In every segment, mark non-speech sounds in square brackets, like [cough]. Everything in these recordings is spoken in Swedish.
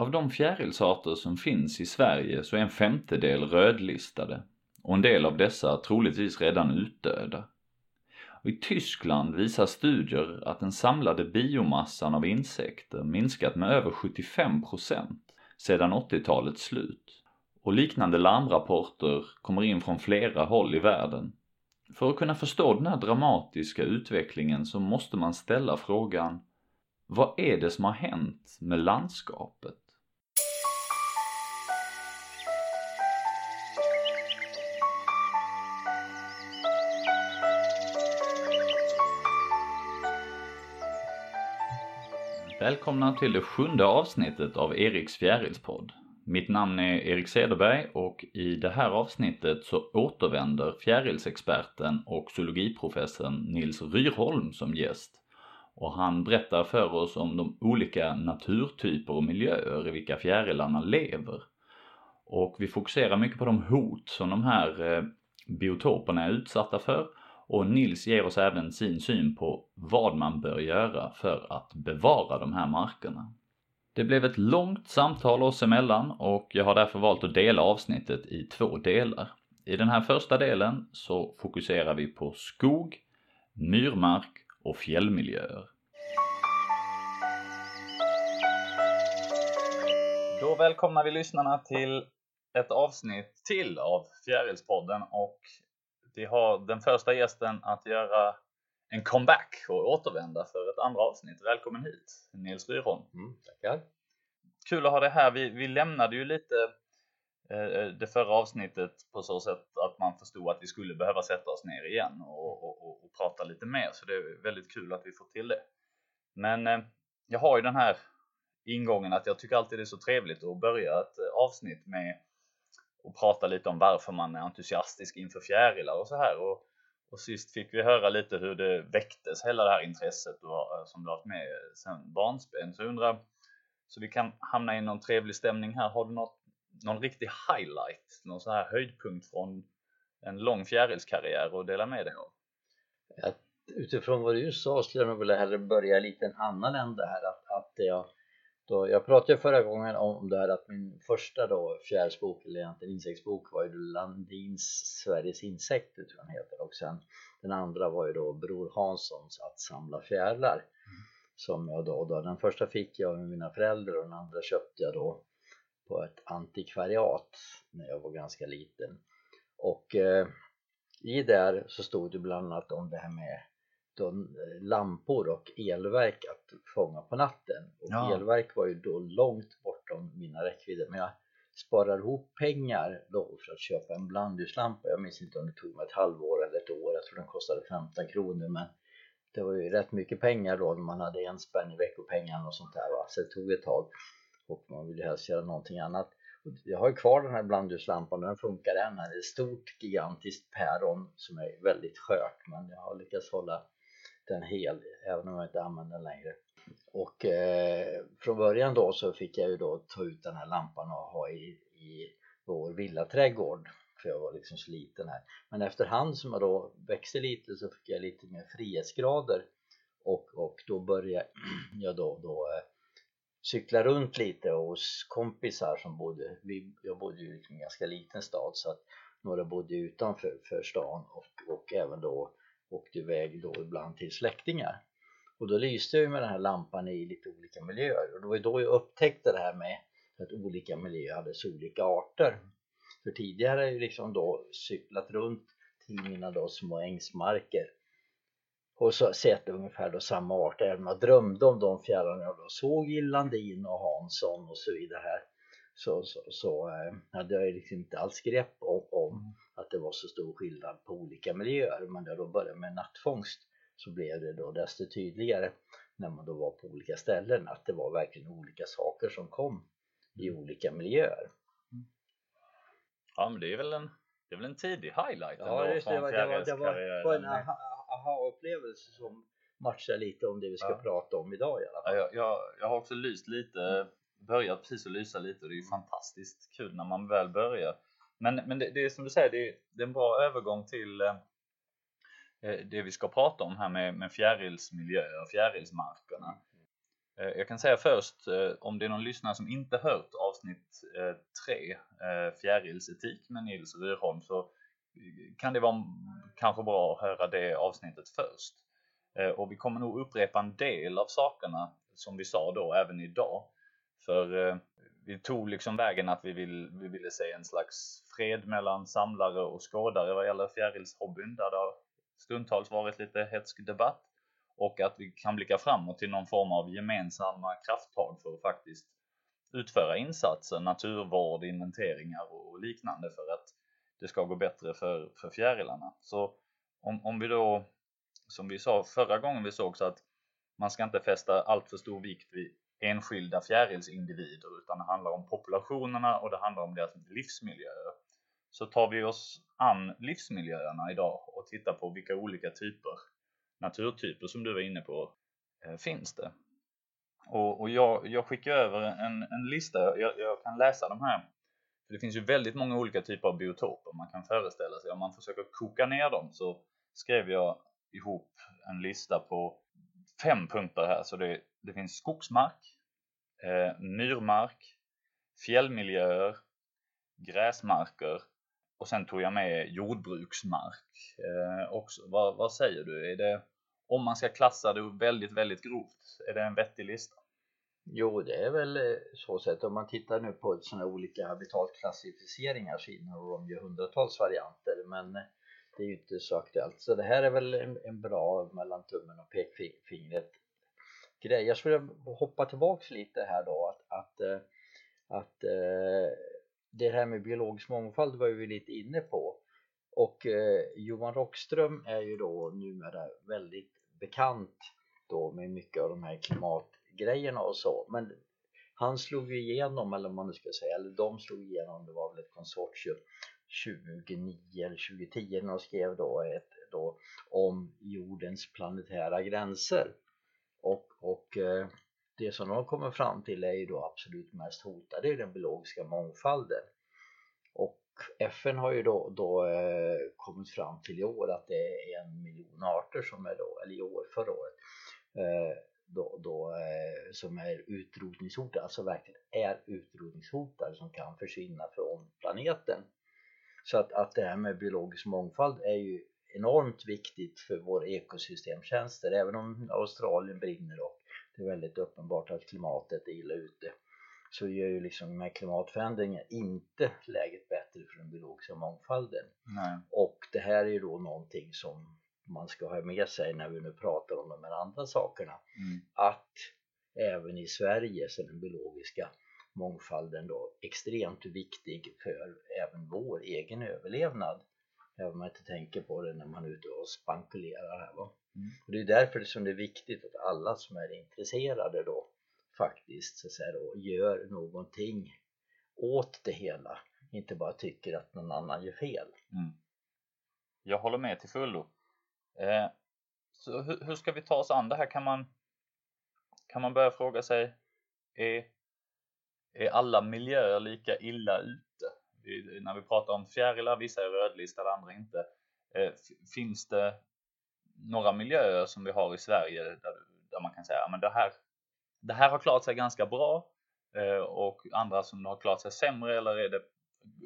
Av de fjärilsarter som finns i Sverige så är en femtedel rödlistade och en del av dessa troligtvis redan utdöda. Och I Tyskland visar studier att den samlade biomassan av insekter minskat med över 75% sedan 80-talets slut. Och liknande larmrapporter kommer in från flera håll i världen. För att kunna förstå den här dramatiska utvecklingen så måste man ställa frågan Vad är det som har hänt med landskapet? Välkomna till det sjunde avsnittet av Eriks fjärilspodd. Mitt namn är Erik Cederberg och i det här avsnittet så återvänder fjärilsexperten och zoologiprofessorn Nils Ryrholm som gäst. Och han berättar för oss om de olika naturtyper och miljöer i vilka fjärilarna lever. Och vi fokuserar mycket på de hot som de här eh, biotoperna är utsatta för och Nils ger oss även sin syn på vad man bör göra för att bevara de här markerna. Det blev ett långt samtal oss emellan och jag har därför valt att dela avsnittet i två delar. I den här första delen så fokuserar vi på skog, myrmark och fjällmiljöer. Då välkomnar vi lyssnarna till ett avsnitt till av Fjärilspodden och vi har den första gästen att göra en comeback och återvända för ett andra avsnitt. Välkommen hit Nils Ryrholm. Mm, tackar. Kul att ha dig här. Vi, vi lämnade ju lite eh, det förra avsnittet på så sätt att man förstod att vi skulle behöva sätta oss ner igen och, och, och, och prata lite mer. Så det är väldigt kul att vi får till det. Men eh, jag har ju den här ingången att jag tycker alltid det är så trevligt att börja ett eh, avsnitt med och prata lite om varför man är entusiastisk inför fjärilar och så här. Och, och sist fick vi höra lite hur det väcktes, hela det här intresset du har, eh, som du har haft med sen barnsben. Så jag undrar, så vi kan hamna i någon trevlig stämning här. Har du något, någon riktig highlight, någon sån här höjdpunkt från en lång fjärilskarriär att dela med dig av? utifrån vad du sa skulle jag nog vilja hellre börja i en annan ände här. Att, att jag då, jag pratade förra gången om det här att min första då fjärilsbok, eller egentligen insektsbok, var ju Landins Sveriges insekter tror jag den heter. Och sen den andra var ju då Bror Hanssons Att samla fjärilar. Mm. som jag då, då, den första fick jag med mina föräldrar och den andra köpte jag då på ett antikvariat när jag var ganska liten. Och eh, i där så stod det bland annat om det här med då lampor och elverk att fånga på natten. Och ja. elverk var ju då långt bortom mina räckvidder. Men jag sparar ihop pengar då för att köpa en blandljuslampa. Jag minns inte om det tog mig ett halvår eller ett år. Jag tror den kostade 15 kronor. Men det var ju rätt mycket pengar då när man hade en spänn i veckopengen och sånt där va. Så det tog ett tag. Och man ville helst göra någonting annat. Jag har ju kvar den här blandljuslampan. Den funkar än, det är ett stort gigantiskt päron som är väldigt skört. Men jag har lyckats hålla den hel även om jag inte använder den längre. Och eh, från början då så fick jag ju då ta ut den här lampan och ha i, i vår villaträdgård. För jag var liksom så liten här. Men efterhand som jag då växte lite så fick jag lite mer frihetsgrader. Och, och då började [clears throat] jag då, då eh, cykla runt lite hos kompisar som bodde, vi, jag bodde ju i en ganska liten stad. Så att några bodde utanför för stan och, och även då åkte iväg då ibland till släktingar. Och då lyste jag med den här lampan i lite olika miljöer. Och det var då jag upptäckte det här med att olika miljöer hade så olika arter. För tidigare har jag liksom då cyklat runt till mina då små ängsmarker och så sett ungefär då samma arter även om jag drömde om de fjärilarna jag då såg i Landin och Hansson och så vidare här så, så, så eh, hade jag liksom inte alls grepp om, om mm. att det var så stor skillnad på olika miljöer men när jag då började med nattfångst så blev det då desto tydligare när man då var på olika ställen att det var verkligen olika saker som kom i mm. olika miljöer. Mm. Ja men det är väl en, det är väl en tidig highlight Ja just det, det, var, det, var, det var, var en aha-upplevelse som matchar lite om det vi ska ja. prata om idag i alla fall. Ja, jag, jag, jag har också lyst lite börjat precis att lysa lite och det är ju fantastiskt kul när man väl börjar. Men, men det, det är som du säger, det är, det är en bra övergång till eh, eh det vi ska prata om här med, med fjärilsmiljö och fjärilsmarkerna. Eh, jag kan säga först, eh, om det är någon lyssnare som inte hört avsnitt 3, fjärilsetik med Nils Ryrholm, så kan det vara kanske bra att höra det avsnittet först. Och vi kommer nog upprepa en del av sakerna som vi sa då även idag. För eh, vi tog liksom vägen att vi, vill, vi ville se en slags fred mellan samlare och skådare vad gäller fjärilshobbyn där det har stundtals varit lite hetsk debatt och att vi kan blicka framåt till någon form av gemensamma krafttag för att faktiskt utföra insatser, naturvård, inventeringar och liknande för att det ska gå bättre för, för fjärilarna. Så om, om vi då, som vi sa förra gången vi såg så att man ska inte fästa allt för stor vikt vid enskilda fjärilsindivider utan det handlar om populationerna och det handlar om deras livsmiljöer. Så tar vi oss an livsmiljöerna idag och tittar på vilka olika typer, naturtyper som du var inne på, eh, finns det. Och, och jag, jag skickar över en, en lista, jag, jag kan läsa de här för det finns ju väldigt många olika typer av biotoper man kan föreställa sig. Om man försöker koka ner dem så skrev jag ihop en lista på fem punkter här. Så det, det finns skogsmark, eh, myrmark, fjällmiljöer, gräsmarker och sen tog jag med jordbruksmark eh, också. Vad, vad säger du? Är det, om man ska klassa det väldigt, väldigt grovt, är det en vettig lista? Jo, det är väl eh, så sett. Om man tittar nu på sådana olika habitatklassificeringar så innehåller de ju hundratals varianter, men eh, det är ju inte så aktuellt. Så det här är väl en, en bra mellan tummen och pekfingret grej. Jag skulle hoppa tillbaks lite här då att, att, eh, att eh, det här med biologisk mångfald var vi lite inne på och eh, Johan Rockström är ju då numera väldigt bekant då med mycket av de här klimatgrejerna och så men han slog ju igenom, eller om man nu ska säga, eller de slog igenom, det var väl ett konsortium 2009 eller 2010 när de skrev då, ett, då om jordens planetära gränser och, och eh, det som de kommer fram till är ju då absolut mest hotade är den biologiska mångfalden och FN har ju då, då eh, kommit fram till i år att det är en miljon arter som är då, eller i år, förra året eh, då, då, eh, som är utrotningshotade, alltså verkligen är utrotningshotade som kan försvinna från planeten. Så att, att det här med biologisk mångfald är ju enormt viktigt för våra ekosystemtjänster även om Australien brinner och det är väldigt uppenbart att klimatet är illa ute så gör ju liksom med klimatförändringen inte läget bättre för den biologiska mångfalden. Nej. Och det här är ju då någonting som man ska ha med sig när vi nu pratar om de här andra sakerna. Mm. Att även i Sverige så den biologiska mångfalden då extremt viktig för även vår egen överlevnad. Även om man inte tänker på det när man är ute och spankulerar här va. Mm. Och det är därför som det är viktigt att alla som är intresserade då faktiskt så att säga, då, gör någonting åt det hela. Inte bara tycker att någon annan gör fel. Mm. Jag håller med till fullo. Eh, så hur, hur, ska vi ta oss an det här? Kan man, kan man börja fråga sig, är, är alla miljöer lika illa ute? Vi, när vi pratar om fjärilar, vissa är rödlistade, andra inte. Eh, finns det några miljöer som vi har i Sverige där, där man kan säga att det här, det här har klarat sig ganska bra eh, och andra som har klarat sig sämre eller är det,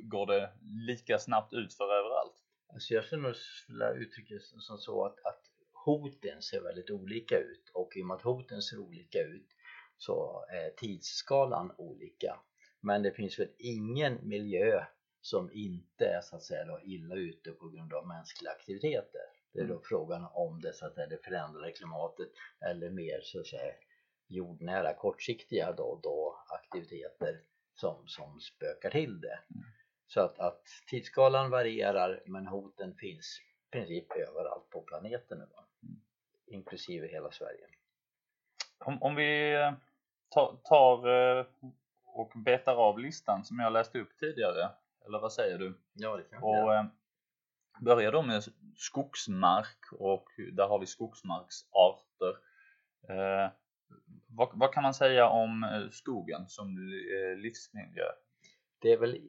går det lika snabbt ut för överallt? Alltså jag skulle nog vilja uttrycka det som så att, att hoten ser väldigt olika ut och i och med att hoten ser olika ut så är tidsskalan olika. Men det finns väl ingen miljö som inte är så att säga då illa ute på grund av mänskliga aktiviteter. Det är då mm. frågan om det så att säga det förändrade klimatet eller mer så att säga jordnära kortsiktiga då, då aktiviteter som, som spökar till det. Mm. Så att, att tidsskalan varierar men hoten finns i princip överallt på planeten nu, mm. inklusive hela Sverige. Om, om vi eh, tar, tar eh, och betar av listan som jag läste upp tidigare, eller vad säger du? Ja, det kan och, jag. Eh, börjar då med skogsmark och där har vi skogsmarksarter. Eh, vad, vad, kan man säga om skogen som livsmiljö? Det är väl,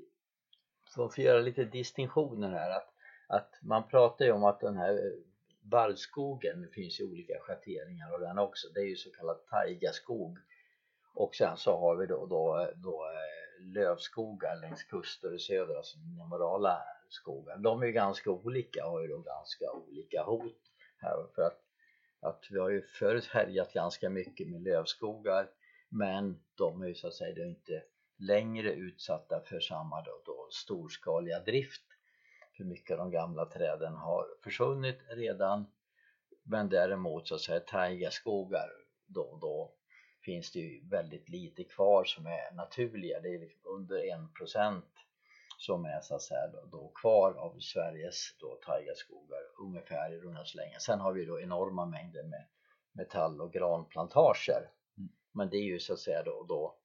för att göra lite distinktioner här, att, att man pratar ju om att den här barrskogen finns ju olika schatteringar och den också. Det är ju så kallad taigaskog. Och sen så har vi då, då, då eh, lövskogar längs kuster i söder, alltså morala skogar. De är ju ganska olika och har ju då ganska olika hot här för att, att vi har ju förut härjat ganska mycket med lövskogar men de är ju så att säga inte längre utsatta för samma då, då storskaliga drift för mycket av de gamla träden har försvunnit redan. Men däremot så att säga taigaskogar då då finns det ju väldigt lite kvar som är naturliga. Det är liksom under en procent som är så att säga då, då kvar av Sveriges då taigaskogar ungefär i runda slängar. Sen har vi då enorma mängder med metall och granplantager. Mm. men det är ju så att säga då, då,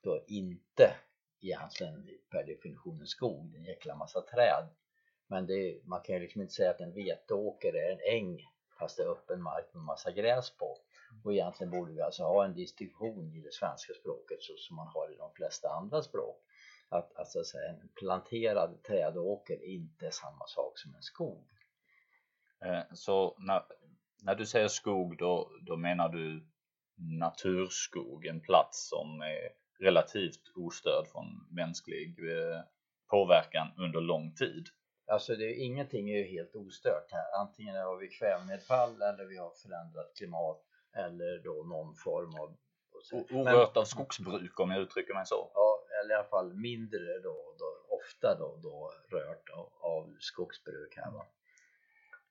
då inte egentligen per definition en skog, det är en jäkla massa träd men det, man kan ju liksom inte säga att en veteåker är en äng fast det är öppen mark med massa gräs på. Och egentligen borde vi alltså ha en distinktion i det svenska språket så som man har i de flesta andra språk. Att, alltså, så att säga, en planterad trädåker inte är samma sak som en skog. Eh, så när, när du säger skog då, då menar du naturskog, en plats som är relativt ostörd från mänsklig eh, påverkan under lång tid? Alltså det är, ingenting är ju helt ostört här. Antingen har vi kvävenedfall eller vi har förändrat klimat eller då någon form av orört av skogsbruk om jag uttrycker mig så. Ja, eller i alla fall mindre då, då ofta då, då rört av, av skogsbruk här va.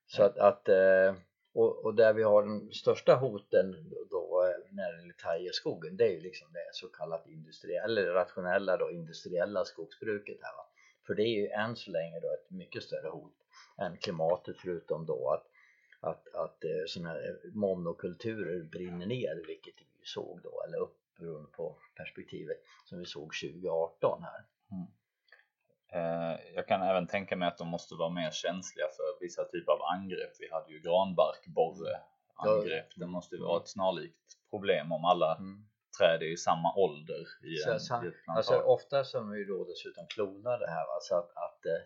Så att, att eh, och, och, där vi har den största hoten då eh, när det gäller tajeskogen det är ju liksom det så kallat industriella eller rationella då industriella skogsbruket här va för det är ju än så länge då ett mycket större hot än klimatet förutom då att, att, att eh, sådana här monokulturer brinner ner vilket vi såg då, eller upp beroende på perspektivet som vi såg 2018 här. Mm. Eh, jag kan även tänka mig att de måste vara mer känsliga för vissa typer av angrepp. Vi hade ju granbarkborre angrepp. Det måste vara ett snarlikt problem om alla mm träd är i samma ålder i, så, en, så, i Alltså ofta som vi då dessutom klonar det här va? så att, att eh,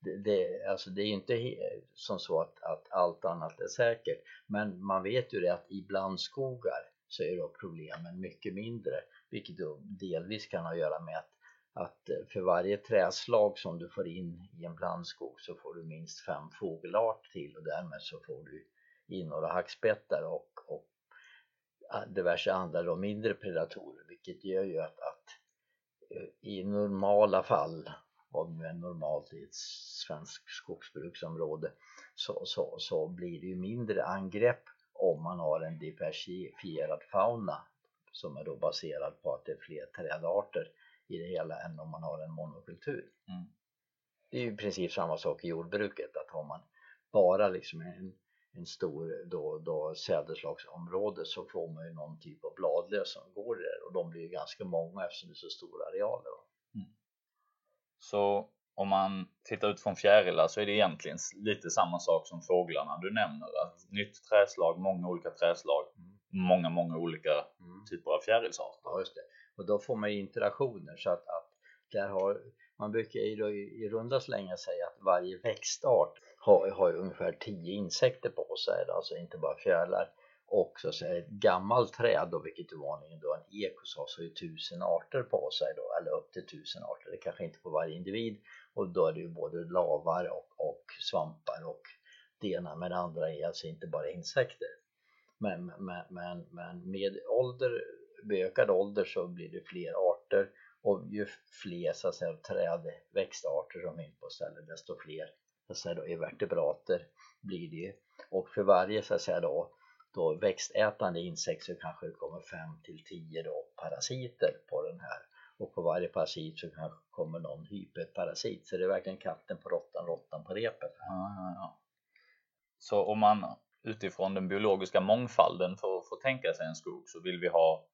det, det, alltså det är inte som så att, att allt annat är säkert men man vet ju det att i blandskogar så är då problemen mycket mindre vilket då delvis kan ha att göra med att, att eh, för varje träslag som du får in i en blandskog så får du minst fem fågelart till och därmed så får du in några hackspettar och, och diverse andra då, mindre predatorer vilket gör ju att, att eh, i normala fall vad nu är normalt i ett svenskt skogsbruksområde så, så, så blir det ju mindre angrepp om man har en diversifierad fauna som är då baserad på att det är fler trädarter i det hela än om man har en monokultur. Mm. Det är ju i princip samma sak i jordbruket att har man bara liksom en en stor då, då sädeslagsområde så får man ju någon typ av bladlöss som går där och de blir ju ganska många eftersom det är så stora arealer. Mm. Så om man tittar ut från fjärilar så är det egentligen lite samma sak som fåglarna du nämner. Att nytt träslag, många olika träslag, mm. många, många olika mm. typer av fjärilsarter. Ja, just det. Och då får man ju interaktioner så att, att där har, man brukar ju i, i runda slängar säga att varje växtart har, har ungefär 10 insekter på sig, alltså inte bara fjärilar. Och så att säga ett gammalt träd då, vilket är vanligen då en ekos har så är tusen arter på sig då, eller upp till tusen arter, det kanske inte på varje individ. Och då är det ju både lavar och, och svampar och det ena med det andra är alltså inte bara insekter. Men, men, men, men med ålder, med ökad ålder så blir det fler arter. Och ju fler så att säga, träd, växtarter som finns på stället desto fler så att säga, då, vertebrater blir det ju och för varje så att säga, då, då växtätande insekt så kanske det kommer 5 till 10 då, parasiter på den här och på varje parasit så kanske kommer någon hyperparasit så det är verkligen katten på råttan, råttan på repet. Ja, ja, ja. Så om man utifrån den biologiska mångfalden för att få tänka sig en skog så vill vi ha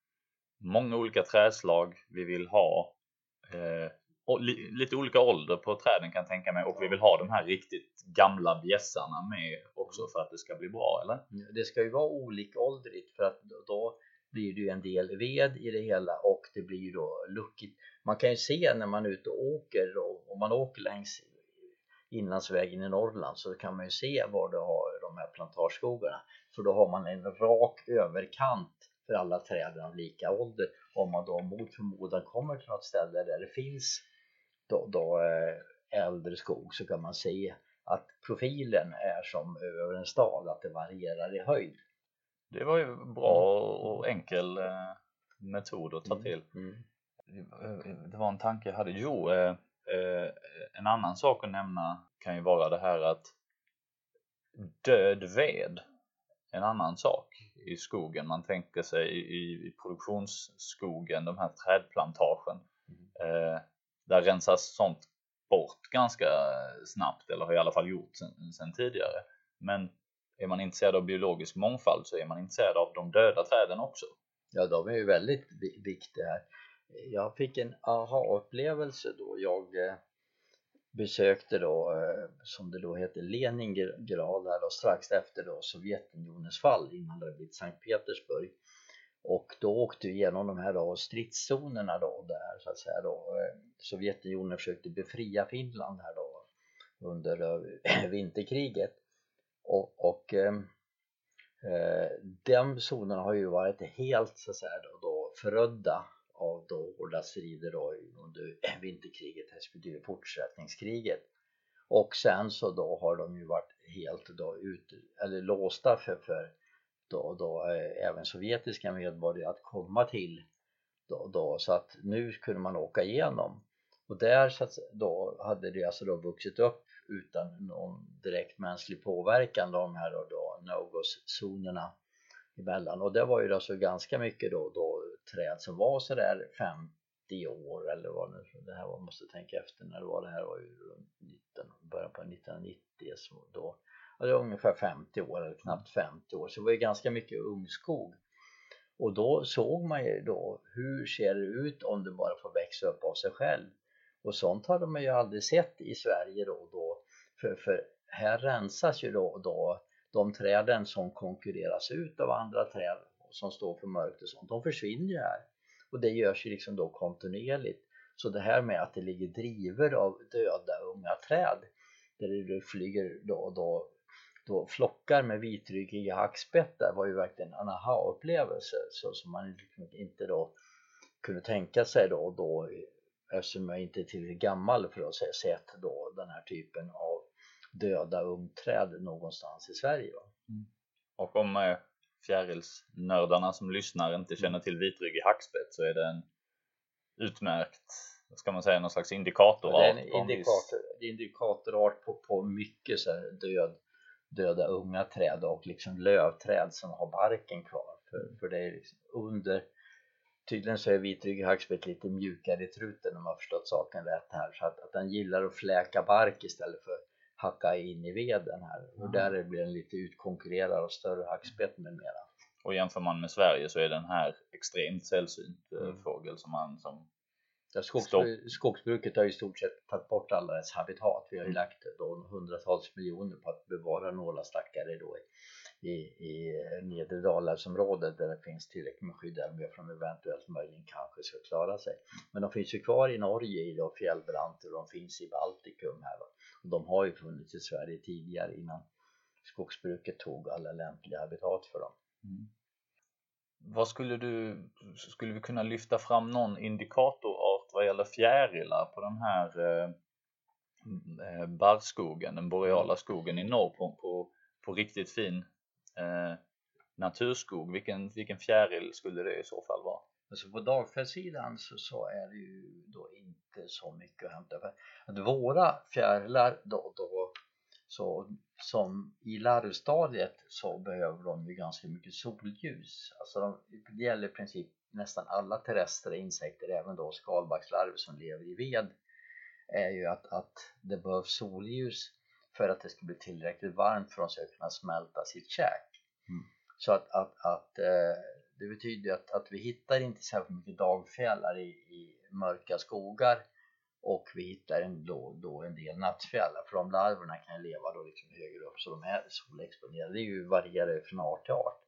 många olika träslag, vi vill ha eh, lite olika ålder på träden kan jag tänka mig och vi vill ha de här riktigt gamla bjässarna med också för att det ska bli bra eller? Mm, det ska ju vara olika åldrigt för att då blir det ju en del ved i det hela och det blir ju då luckigt. Man kan ju se när man är ute och åker och om man åker längs inlandsvägen i Norrland så kan man ju se var du har de här plantageskogarna för då har man en rak överkant för alla träden av lika ålder om man då mot förmodan kommer till något ställe där det finns då, då eh, äldre skog så kan man se att profilen är som över en stad, att det varierar i höjd. Det var ju bra och enkel eh, metod att ta mm. till. Mm. Mm. Det var en tanke jag hade. Jo, eh, en annan sak att nämna kan ju vara det här att död ved, en annan sak i skogen. Man tänker sig i, i produktionsskogen, de här trädplantagen. Mm. Eh, där rensas sånt bort ganska snabbt eller har i alla fall gjort sen, sen tidigare. Men är man intresserad av biologisk mångfald så är man intresserad av de döda träden också. Ja, de är ju väldigt viktiga här. Jag fick en aha-upplevelse då jag eh, besökte då, eh, som det då heter, Leningrad här då, strax efter då Sovjetunionens fall innan det blivit Sankt Petersburg. Och då åkte vi igenom de här då stridszonerna då där så att säga då. Eh, Sovjetunionen försökte befria Finland här då under eh, [clears throat] vinterkriget. Och, och eh, eh, de zonerna har ju varit helt så att säga då, då förödda av då hårda strider då under [clears throat] vinterkriget respektive fortsättningskriget. Och sen så då har de ju varit helt då ut, eller låsta för, för då, då eh, även sovjetiska medborgare att komma till då, då, så att nu kunde man åka igenom. Och där så att, då hade det alltså då vuxit upp utan någon direkt mänsklig påverkan de här då, då no-go-zonerna emellan. Och det var ju alltså ganska mycket då, då träd som var sådär 50 år eller vad nu det här var, måste tänka efter när det var. Det här var ju 19, början på 1990 så då det var ungefär 50 år eller knappt 50 år så det var ju ganska mycket ungskog. Och då såg man ju då hur ser det ut om det bara får växa upp av sig själv? Och sånt har de ju aldrig sett i Sverige då, då. För, för här rensas ju då, då de träden som konkurreras ut av andra träd som står för mörkt och sånt, de försvinner ju här. Och det görs ju liksom då kontinuerligt. Så det här med att det ligger driver av döda unga träd där det flyger då, och då, då flockar med vitryggiga hackspettar var ju verkligen en aha-upplevelse som man liksom inte då kunde tänka sig då, då eftersom jag inte är tillräckligt gammal för att ha sett då den här typen av döda ungträd någonstans i Sverige. Mm. Och om eh, fjärilsnördarna som lyssnar inte känner till vitryggig hackspett så är det en utmärkt, ska man säga, någon slags indikatorart? Ja, det är en indikator, indikatorart på, på mycket så död, döda unga träd och liksom lövträd som har barken kvar. För, för det är liksom under Tydligen så är vitryggig hackspett lite mjukare i truten om jag har förstått saken rätt här så att, att den gillar att fläka bark istället för hacka in i veden här och där blir den lite utkonkurrerad av större hackspett med mera. Och jämför man med Sverige så är den här extremt sällsynt eh, mm. fågel som man som ja, skogsbru skogsbruket har i stort sett tagit bort alla dess habitat. Vi har ju mm. lagt då hundratals miljoner på att bevara nålastackare då i, i nedre Dalälvsområdet där det finns tillräckligt med att de eventuellt möjligen kanske ska klara sig. Men de finns ju kvar i Norge i då fjällbranter och de finns i Baltikum här då. Och de har ju funnits i Sverige tidigare innan skogsbruket tog alla lämpliga habitat för dem. Mm. Vad skulle du, skulle vi kunna lyfta fram någon indikatorart vad gäller fjärilar på den här eh, eh barrskogen, den boreala skogen i norr på, på, på riktigt fin eh, naturskog, vilken, vilken fjäril skulle det i så fall vara? Alltså på dagfällssidan så, så är det ju då inte så mycket att hämta. För att våra fjärilar då, då så som i larvstadiet så behöver de ju ganska mycket solljus. Alltså de, det gäller i princip nästan alla terrestra insekter, även då skalbaggslarver som lever i ved, är ju att, att det behövs solljus för att det ska bli tillräckligt varmt för att de ska kunna smälta sitt käk. Mm. Så att, att, att eh, det betyder att, att vi hittar inte särskilt mycket dagfjällar i, i mörka skogar och vi hittar en, då, då en del nattfjällar för de larverna kan leva då liksom högre upp så de är solexponerade. Det är ju varierar från art till art.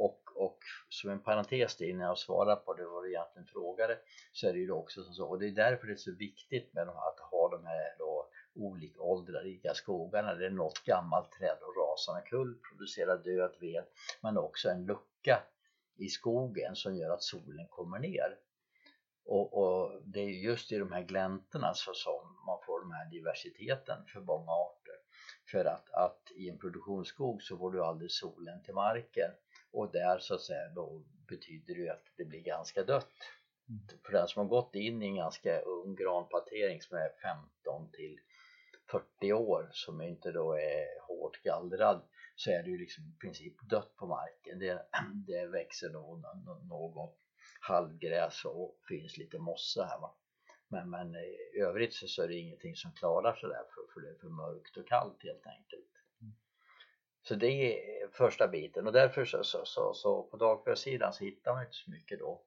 Och, och som en parentes det innan jag svarar på det vad du egentligen frågade så är det ju också som så och det är därför det är så viktigt med att ha de här då olikåldrarika skogarna. Det är något gammalt träd och rasar kull, producerar död ved men också en lucka i skogen som gör att solen kommer ner. Och, och det är just i de här gläntorna så som man får den här diversiteten för många arter. För att, att i en produktionsskog så får du aldrig solen till marken och där så att säga då betyder det ju att det blir ganska dött. Mm. För den som har gått in i en ganska ung granplantering som är 15 till 40 år som inte då är hårt gallrad så är det ju liksom i princip dött på marken. Det, [clears throat] det växer då något halvgräs och finns lite mossa här va. Men, men i övrigt så, så är det ingenting som klarar sig där för, för det är för mörkt och kallt helt enkelt. Så det är första biten. Och därför så, så, så, så på dagförsidan så hittar man inte så mycket då,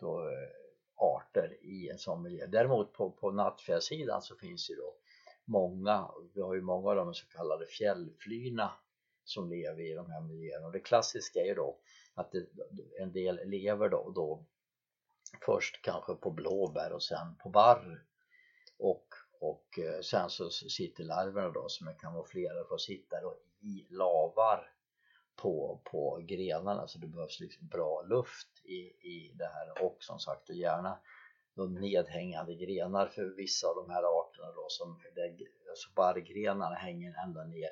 då eh, arter i en sån miljö. Däremot på, på nattfjällsidan så finns ju då många, vi har ju många av de så kallade fjällflyna som lever i de här miljöerna. Och det klassiska är ju då att det, en del lever då, då först kanske på blåbär och sen på barr. Och, och eh, sen så sitter larverna då som kan vara flera att sitta då i lavar på, på grenarna så det behövs liksom bra luft i, i det här och som sagt och gärna de nedhängande grenar för vissa av de här arterna då som där, alltså barrgrenarna hänger ända ner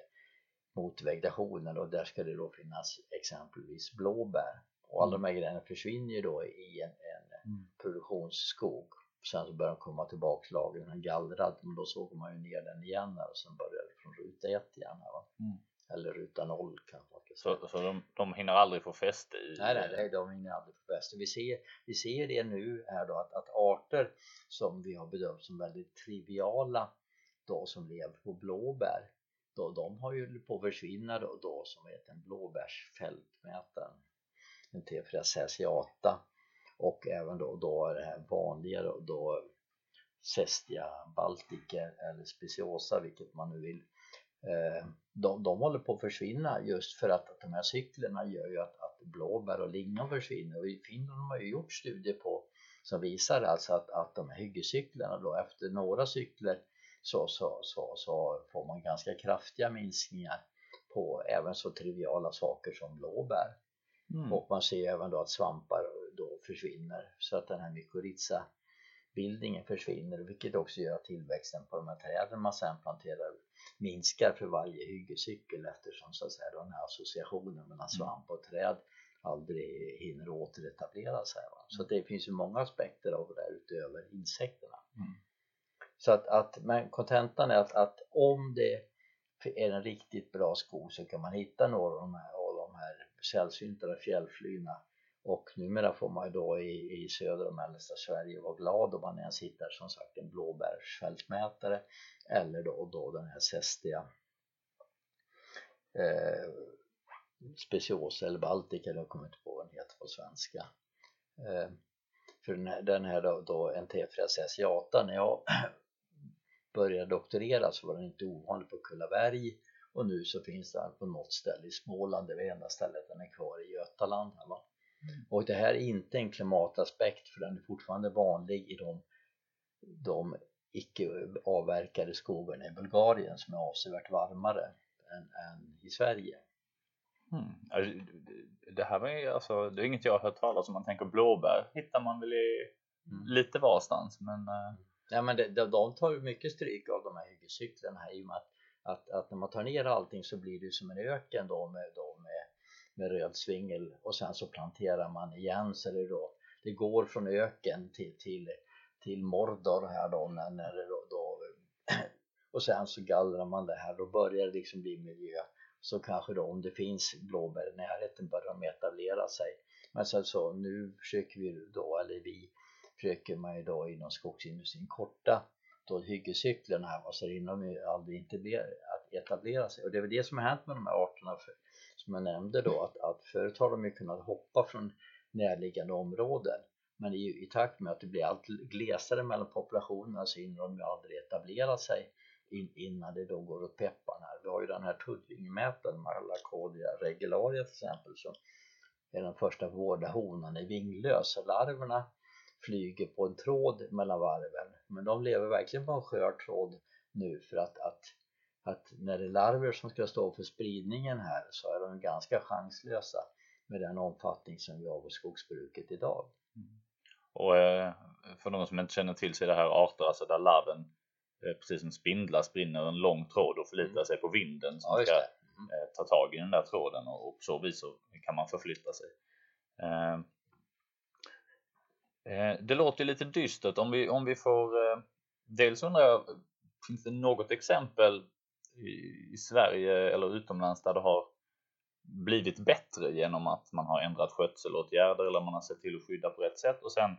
mot vegetationen och där ska det då finnas exempelvis blåbär och alla de här grejerna försvinner ju då i en, en mm. produktionsskog sen så börjar de komma tillbaka lagren gallrad men då såg man ju ner den igen och sen börjar det från ruta 1 igen här va? Mm. Eller ruta 0 kanske man ska säga. Så, så de, de hinner aldrig få fäste i? Nej, nej, nej de hinner aldrig få fäste. Vi ser, vi ser det nu här då att, att arter som vi har bedömt som väldigt triviala då som lever på blåbär då, de har ju på att försvinna då, då som heter en blåbärsfältmätare en T4 sesiata och även då, då det här vanliga då, då Cestia baltica eller speciosa vilket man nu vill de, de håller på att försvinna just för att, att de här cyklerna gör ju att, att blåbär och lingon försvinner och i Finland har man ju gjort studier på som visar alltså att, att de här hyggescyklerna då efter några cykler så, så, så, så får man ganska kraftiga minskningar på även så triviala saker som blåbär. Mm. Och man ser även då att svampar då försvinner så att den här mykorrhiza bildningen försvinner vilket också gör att tillväxten på de här träden man sen planterar minskar för varje hyggescykel eftersom så att säga den här associationen mellan mm. svamp och träd aldrig hinner återetablera sig. Va? Så det finns ju många aspekter av det där utöver insekterna. Mm. Så att, att men kontentan är att, att om det är en riktigt bra skog så kan man hitta några av de här, av de här sällsyntare fjällflyna och numera får man ju då i, i södra och mellersta Sverige vara glad om man ens hittar som sagt en blåbärsfältmätare eller då, då den här Cestia eh, speciosa eller baltica, jag kommer inte på vad den heter på svenska eh, för den här, den här då, då NT4 sesiata när jag [clears throat] började doktorera så var den inte ovanlig på Kullaberg och nu så finns den på något ställe i Småland, det är det enda stället den är kvar i Götaland här va? Och det här är inte en klimataspekt för den är fortfarande vanlig i de, de icke avverkade skogarna i Bulgarien som är avsevärt varmare än, än i Sverige. Mm. Det här var ju alltså, det är inget jag har hört talas om. Man tänker blåbär hittar man väl i mm. lite varstans men eh, Ja, men det, de, de tar ju mycket stryk av de här hyggescyklarna i och med att, att, att, när man tar ner allting så blir det som en öken då med, då med, med röd svingel och sen så planterar man igen. Så det då det går från öken till, till, till Mordor här då när, när det då, då [clears throat] och sen så gallrar man det här. Då börjar det liksom bli miljö. Så kanske då om det finns blåbär i närheten börjar de etablera sig. Men sen så nu försöker vi då eller vi försöker man ju då inom skogsindustrin korta då hyggescyklerna här så det inom aldrig inte blir etablera sig och det är väl det som har hänt med de här arterna för, som jag nämnde då att, att förut har de ju kunnat hoppa från närliggande områden men i, i takt med att det blir allt glesare mellan populationerna så hinner de ju aldrig etablera sig in, innan det då går åt pepparn här. Vi har ju den här tuddvingmätaren Malacodia regularia till exempel som är den första vårda honan i vinglös. Larverna flyger på en tråd mellan varven men de lever verkligen på en skör tråd nu för att, att, att när det är larver som ska stå för spridningen här så är de ganska chanslösa med den omfattning som vi har på skogsbruket idag. Mm. Och eh, för någon som inte känner till så är det här arter alltså där larven eh, precis som spindlar sprinner en lång tråd och förlitar mm. sig på vinden som ja, ska mm. Eh, ta tag i den där tråden och på så vis så kan man förflytta sig. Det låter lite dystert om vi, om vi får Dels undrar jag, finns det något exempel i Sverige eller utomlands där det har blivit bättre genom att man har ändrat skötselåtgärder eller man har sett till att skydda på rätt sätt och sen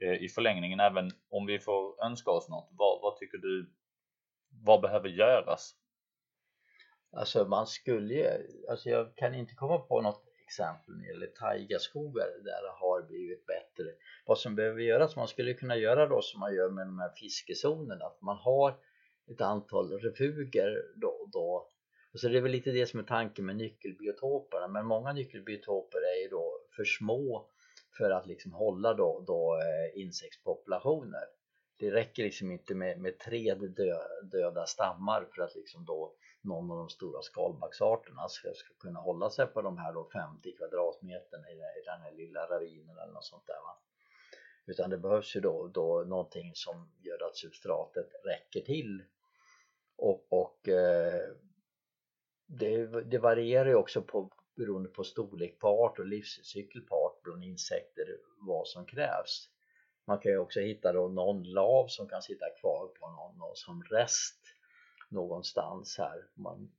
eh, i förlängningen även om vi får önska oss något, vad, vad tycker du, vad behöver göras? Alltså man skulle ju, alltså jag kan inte komma på något exempel när det gäller taigaskogar där det har blivit bättre. Vad som behöver göras, man skulle kunna göra då som man gör med de här fiskezonerna, att man har ett antal refuger då, och då så det är väl lite det som är tanken med nyckelbiotoperna men många nyckelbiotoper är ju då för små för att liksom hålla då, då eh, insektspopulationer. Det räcker liksom inte med, med tre dö, döda stammar för att liksom då någon av de stora skalbaggsarterna ska, ska kunna hålla sig på de här då 50 kvadratmeterna i, i den här lilla ravinen eller något sånt där va. Utan det behövs ju då, då någonting som gör att substratet räcker till och, och eh, det, det varierar ju också på, beroende på storlek på art och livscykel på art bland insekter vad som krävs. Man kan ju också hitta då någon lav som kan sitta kvar på någon, någon som rest någonstans här. Man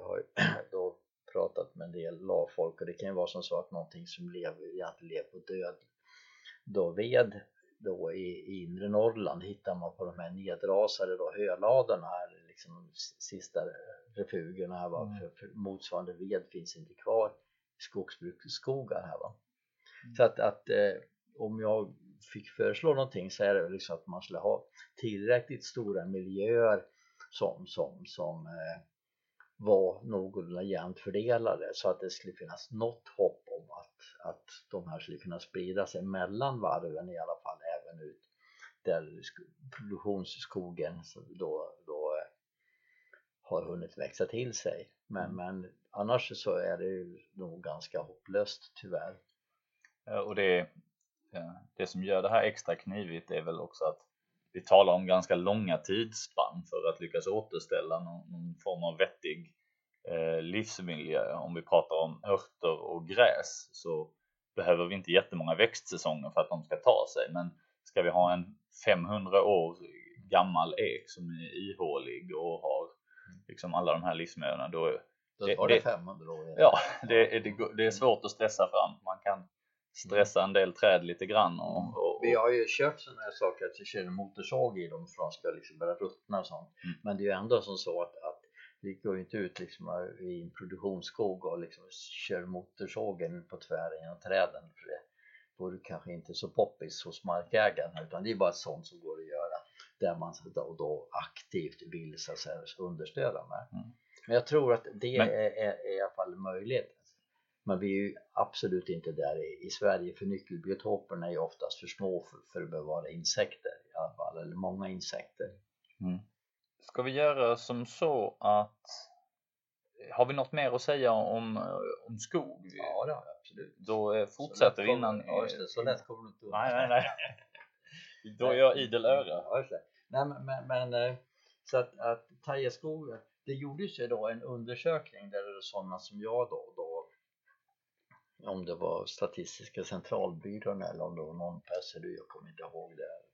har [clears throat] då pratat med en del lavfolk och det kan ju vara som så att någonting som lever, egentligen lever på död då ved då i, i inre Norrland hittar man på de här nedrasade då höladorna här liksom de sista refugierna här va mm. för, för motsvarande ved finns inte kvar i skogsbruksskogar här va mm. så att, att eh, om jag fick föreslå någonting så är det liksom att man skulle ha tillräckligt stora miljöer som, som, som eh, var någorlunda jämnt fördelade så att det skulle finnas något hopp om att, att de här skulle kunna sprida sig mellan varven i alla fall även ut där produktionsskogen då, då har hunnit växa till sig men, mm. men annars så är det ju nog ganska hopplöst tyvärr. Och det, det som gör det här extra knivigt är väl också att vi talar om ganska långa tidsspann för att lyckas återställa någon, någon form av vettig eh, livsmiljö. Om vi pratar om örter och gräs så behöver vi inte jättemånga växtsäsonger för att de ska ta sig. Men ska vi ha en 500 år gammal ek som är ihålig och har liksom alla de här livsmiljöerna då då tar det, det 500 år. Ja, det, det, det är svårt att stressa fram. Man kan stressa en del träd lite grann. Och, mm. och, och... Vi har ju kört sådana här saker att vi kör motorsåg i dem för att de ska liksom börja ruttna och sånt. Mm. Men det är ju ändå som så att, att vi går ju inte ut liksom i en produktionsskog och liksom kör motorsågen på tvären genom träden för det vore kanske inte så poppis hos markägaren utan det är bara sånt som går att göra där man då, då aktivt vill så att säga, understödja med. Mm. Men jag tror att det Men... är, är, är i alla fall möjligt men vi är ju absolut inte där i, i Sverige för nyckelbiotoperna är ju oftast för små för, för att bevara insekter i alla fall, eller många insekter. Mm. Ska vi göra som så att har vi något mer att säga om, om skog? Ja, det har vi absolut. Då eh, fortsätter vi innan... Ja, just det, så lätt kommer du inte Nej, nej, nej. [laughs] Då är jag idel öra. Ja. Nej, men, men, men eh, så att, att Tajaskog, det gjordes ju då en undersökning där det sådana som jag då, då om det var Statistiska centralbyrån eller om det var någon person, jag kommer inte ihåg det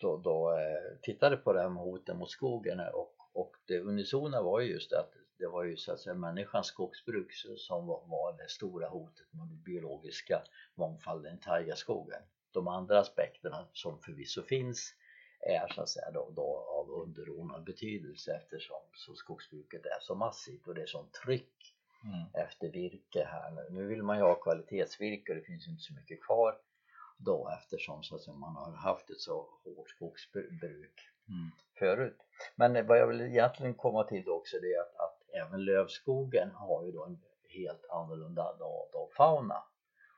då, då eh, tittade på det här med hoten mot skogen och, och det unisona var ju just att det var ju så att säga människans skogsbruk som var, var det stora hotet mot den biologiska mångfalden i taigaskogen. De andra aspekterna som förvisso finns är så att säga då, då av underordnad betydelse eftersom så skogsbruket är så massivt och det är sånt tryck mm. efter virke här nu. Nu vill man ju ha kvalitetsvirke och det finns inte så mycket kvar då eftersom så att man har haft ett så hårt skogsbruk mm. förut. Men vad jag vill egentligen komma till då också det är att, att även lövskogen har ju då en helt annorlunda då, då fauna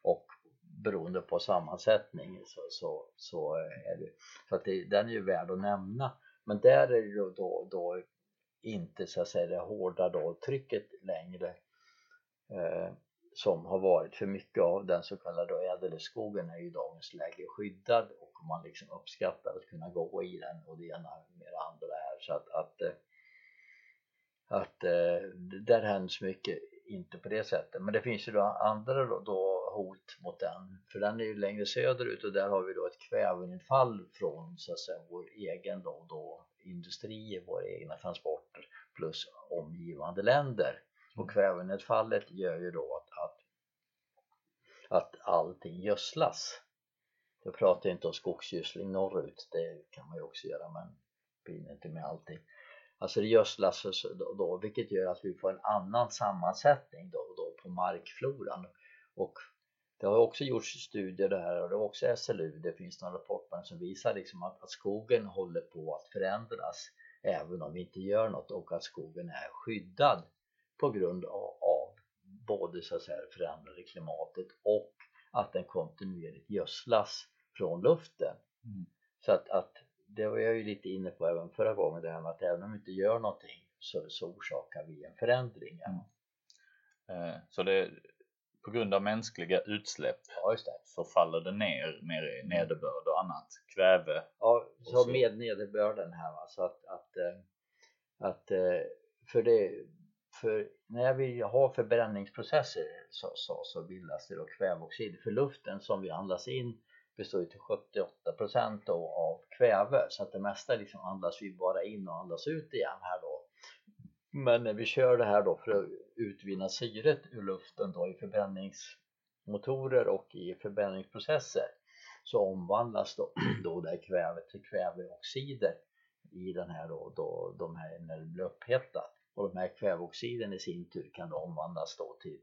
och beroende på sammansättning så, så, så är det. Så att det, den är ju värd att nämna. Men där är det då, då, då inte så att säga det hårda då trycket längre eh, som har varit. För mycket av den så kallade ädelskogen är ju i dagens läge skyddad och man liksom uppskattar att kunna gå i den och det ena med det andra här. Så att, att, eh, att, eh, att där händer mycket inte på det sättet. Men det finns ju då andra då, då hot mot den. För den är ju längre söderut och där har vi då ett kvävenedfall från så att säga vår egen då, då industri, våra egna transporter plus omgivande länder. Och kvävenedfallet gör ju då att, att, att allting gödslas. Jag pratar inte om skogsgödsling norrut, det kan man ju också göra men brinner inte med allting. Alltså det gödslas då, då, vilket gör att vi får en annan sammansättning då, då på markfloran. Och det har också gjorts studier där och det är också SLU, det finns några rapporter som visar liksom att, att skogen håller på att förändras även om vi inte gör något och att skogen är skyddad på grund av, av både så att säga förändrade klimatet och att den kontinuerligt gödslas från luften. Mm. Så att, att det var jag ju lite inne på även förra gången det här med att även om vi inte gör någonting så, så orsakar vi en förändring. Mm. Eh, så det, på grund av mänskliga utsläpp ja, så faller det ner med nederbörd och annat, kväve. Ja, så, så. med nederbörden här va, så att, att, eh, att eh, för det för när vi har förbränningsprocesser så, så, så bildas det då kväveoxid för luften som vi andas in består ju till 78% av kväve så att det mesta liksom andas vi bara in och andas ut igen här då men när vi kör det här då för att utvinna syret ur luften då i förbränningsmotorer och i förbränningsprocesser så omvandlas då, [clears throat] då det kvävet till kväveoxider i den här då, då de här när det blir upphettat och de här kväveoxiden i sin tur kan då omvandlas då till,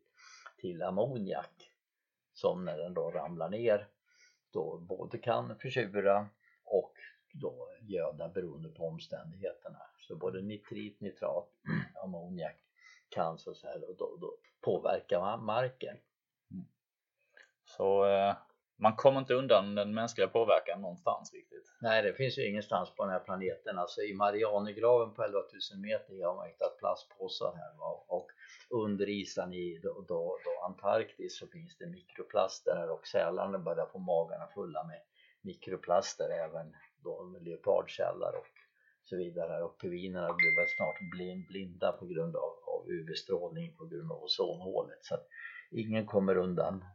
till ammoniak som när den då ramlar ner då både kan försura och då göda beroende på omständigheterna. Så både nitrit, nitrat, [clears throat] ammoniak kan så att säga då, då påverka marken. Mm. Så eh, man kommer inte undan den mänskliga påverkan någonstans riktigt. Nej, det finns ju ingenstans på den här planeten. Alltså i Marianergraven på 11 000 meter har man hittat plastpåsar här va? och under isen i då, då, då Antarktis så finns det mikroplaster här och sälarna börjar få magarna fulla med mikroplaster även då med leopardkällar och så vidare och pingvinerna blir väl snart blinda på grund av, av UV-strålning på grund av ozonhålet så att ingen kommer undan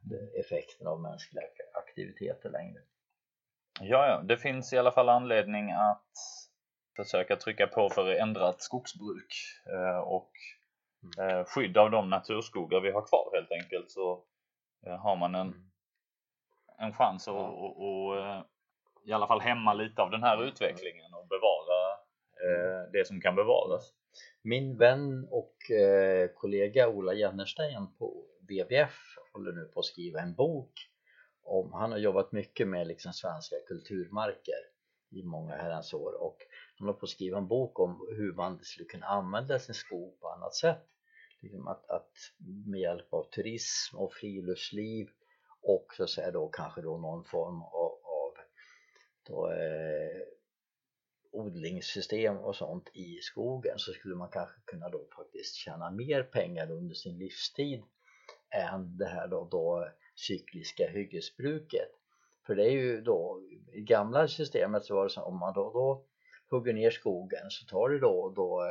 effekten av mänskliga aktiviteter längre. Ja, ja, det finns i alla fall anledning att försöka trycka på för ändrat skogsbruk eh, och mm. eh, skydd av de naturskogar vi har kvar helt enkelt så eh, har man en, mm. en chans att ja. i alla fall hämma lite av den här utvecklingen och bevara Eh, det som kan bevaras. Min vän och eh, kollega Ola Jennerstein på WWF håller nu på att skriva en bok om, han har jobbat mycket med liksom svenska kulturmarker i många herrans år och han håller på att skriva en bok om hur man skulle kunna använda sin skog på annat sätt liksom att, att med hjälp av turism och friluftsliv och så att säga då kanske då någon form av, av då, eh, odlingssystem och sånt i skogen så skulle man kanske kunna då faktiskt tjäna mer pengar under sin livstid än det här då, då cykliska hyggesbruket. För det är ju då, i gamla systemet så var det så om man då, då hugger ner skogen så tar det då, då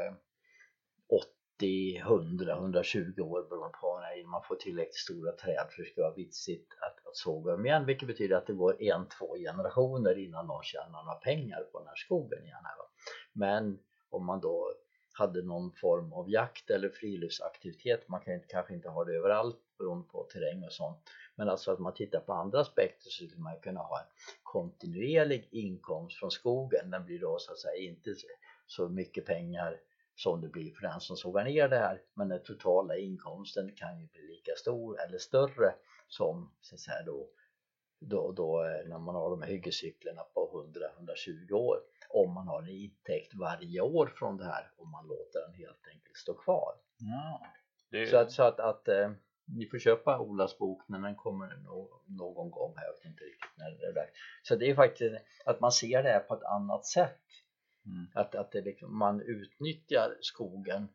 80, 100, 120 år beroende på när man får tillräckligt stora träd för att det ska vara vitsigt att, att såga dem igen vilket betyder att det går en, två generationer innan någon tjänar några pengar på den här skogen igen. Här. Men om man då hade någon form av jakt eller friluftsaktivitet, man kan inte, kanske inte ha det överallt beroende på terräng och sånt men alltså att man tittar på andra aspekter så skulle man kunna ha en kontinuerlig inkomst från skogen den blir då så att säga inte så mycket pengar som det blir för den som sågar ner det här men den totala inkomsten kan ju bli lika stor eller större som så att säga då då, då när man har de här hyggescyklerna på 100-120 år om man har en intäkt varje år från det här och man låter den helt enkelt stå kvar. Ja, det... Så att, så att, att eh, ni får köpa Olas bok när den kommer någon gång här, jag vet inte riktigt när det är där. Så det är faktiskt att man ser det här på ett annat sätt Mm. Att, att det liksom, man utnyttjar skogen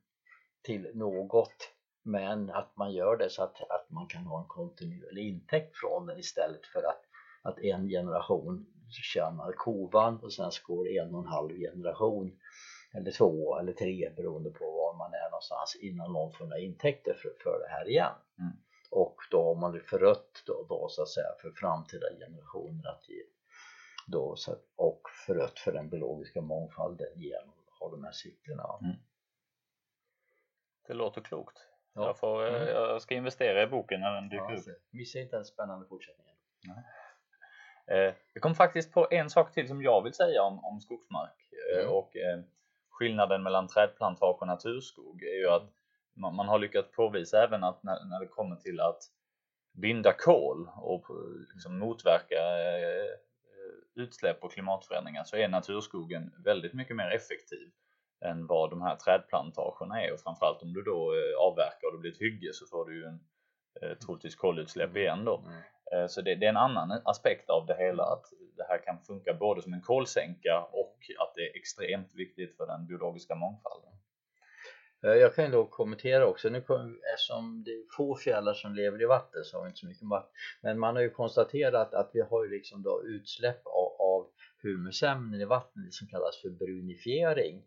till något men att man gör det så att, att man kan ha en kontinuerlig intäkt från den istället för att, att en generation tjänar kovan och sen så går en och en halv generation eller två eller tre beroende på var man är någonstans innan någon får några intäkter för, för det här igen. Mm. Och då har man det förött då, då så att säga för framtida generationer att ge, då, så, och förött för den biologiska mångfalden genom att ha de här cyklerna. Mm. Det låter klokt. Ja. Jag, får, mm. jag ska investera i boken när den dyker ja, upp. Missa inte den spännande fortsättningen. Eh, jag kom faktiskt på en sak till som jag vill säga om, om skogsmark eh, mm. och eh, skillnaden mellan trädplantage och naturskog är ju att man, man har lyckats påvisa även att när, när, det kommer till att binda kol och liksom motverka eh, utsläpp och klimatförändringar så är naturskogen väldigt mycket mer effektiv än vad de här trädplantagerna är och framförallt om du då eh, avverkar och det blir ett hygge så får du ju en eh, troligtvis kolutsläpp igen då. Mm. Eh, så det, det, är en annan aspekt av det hela att det här kan funka både som en kolsänka och att det är extremt viktigt för den biologiska mångfalden. Jag kan då kommentera också, nu eftersom det är få fjällar som lever i vatten så har vi inte så mycket vatten. Men man har ju konstaterat att vi har ju liksom då utsläpp av, av humusämnen i vattnet som kallas för brunifiering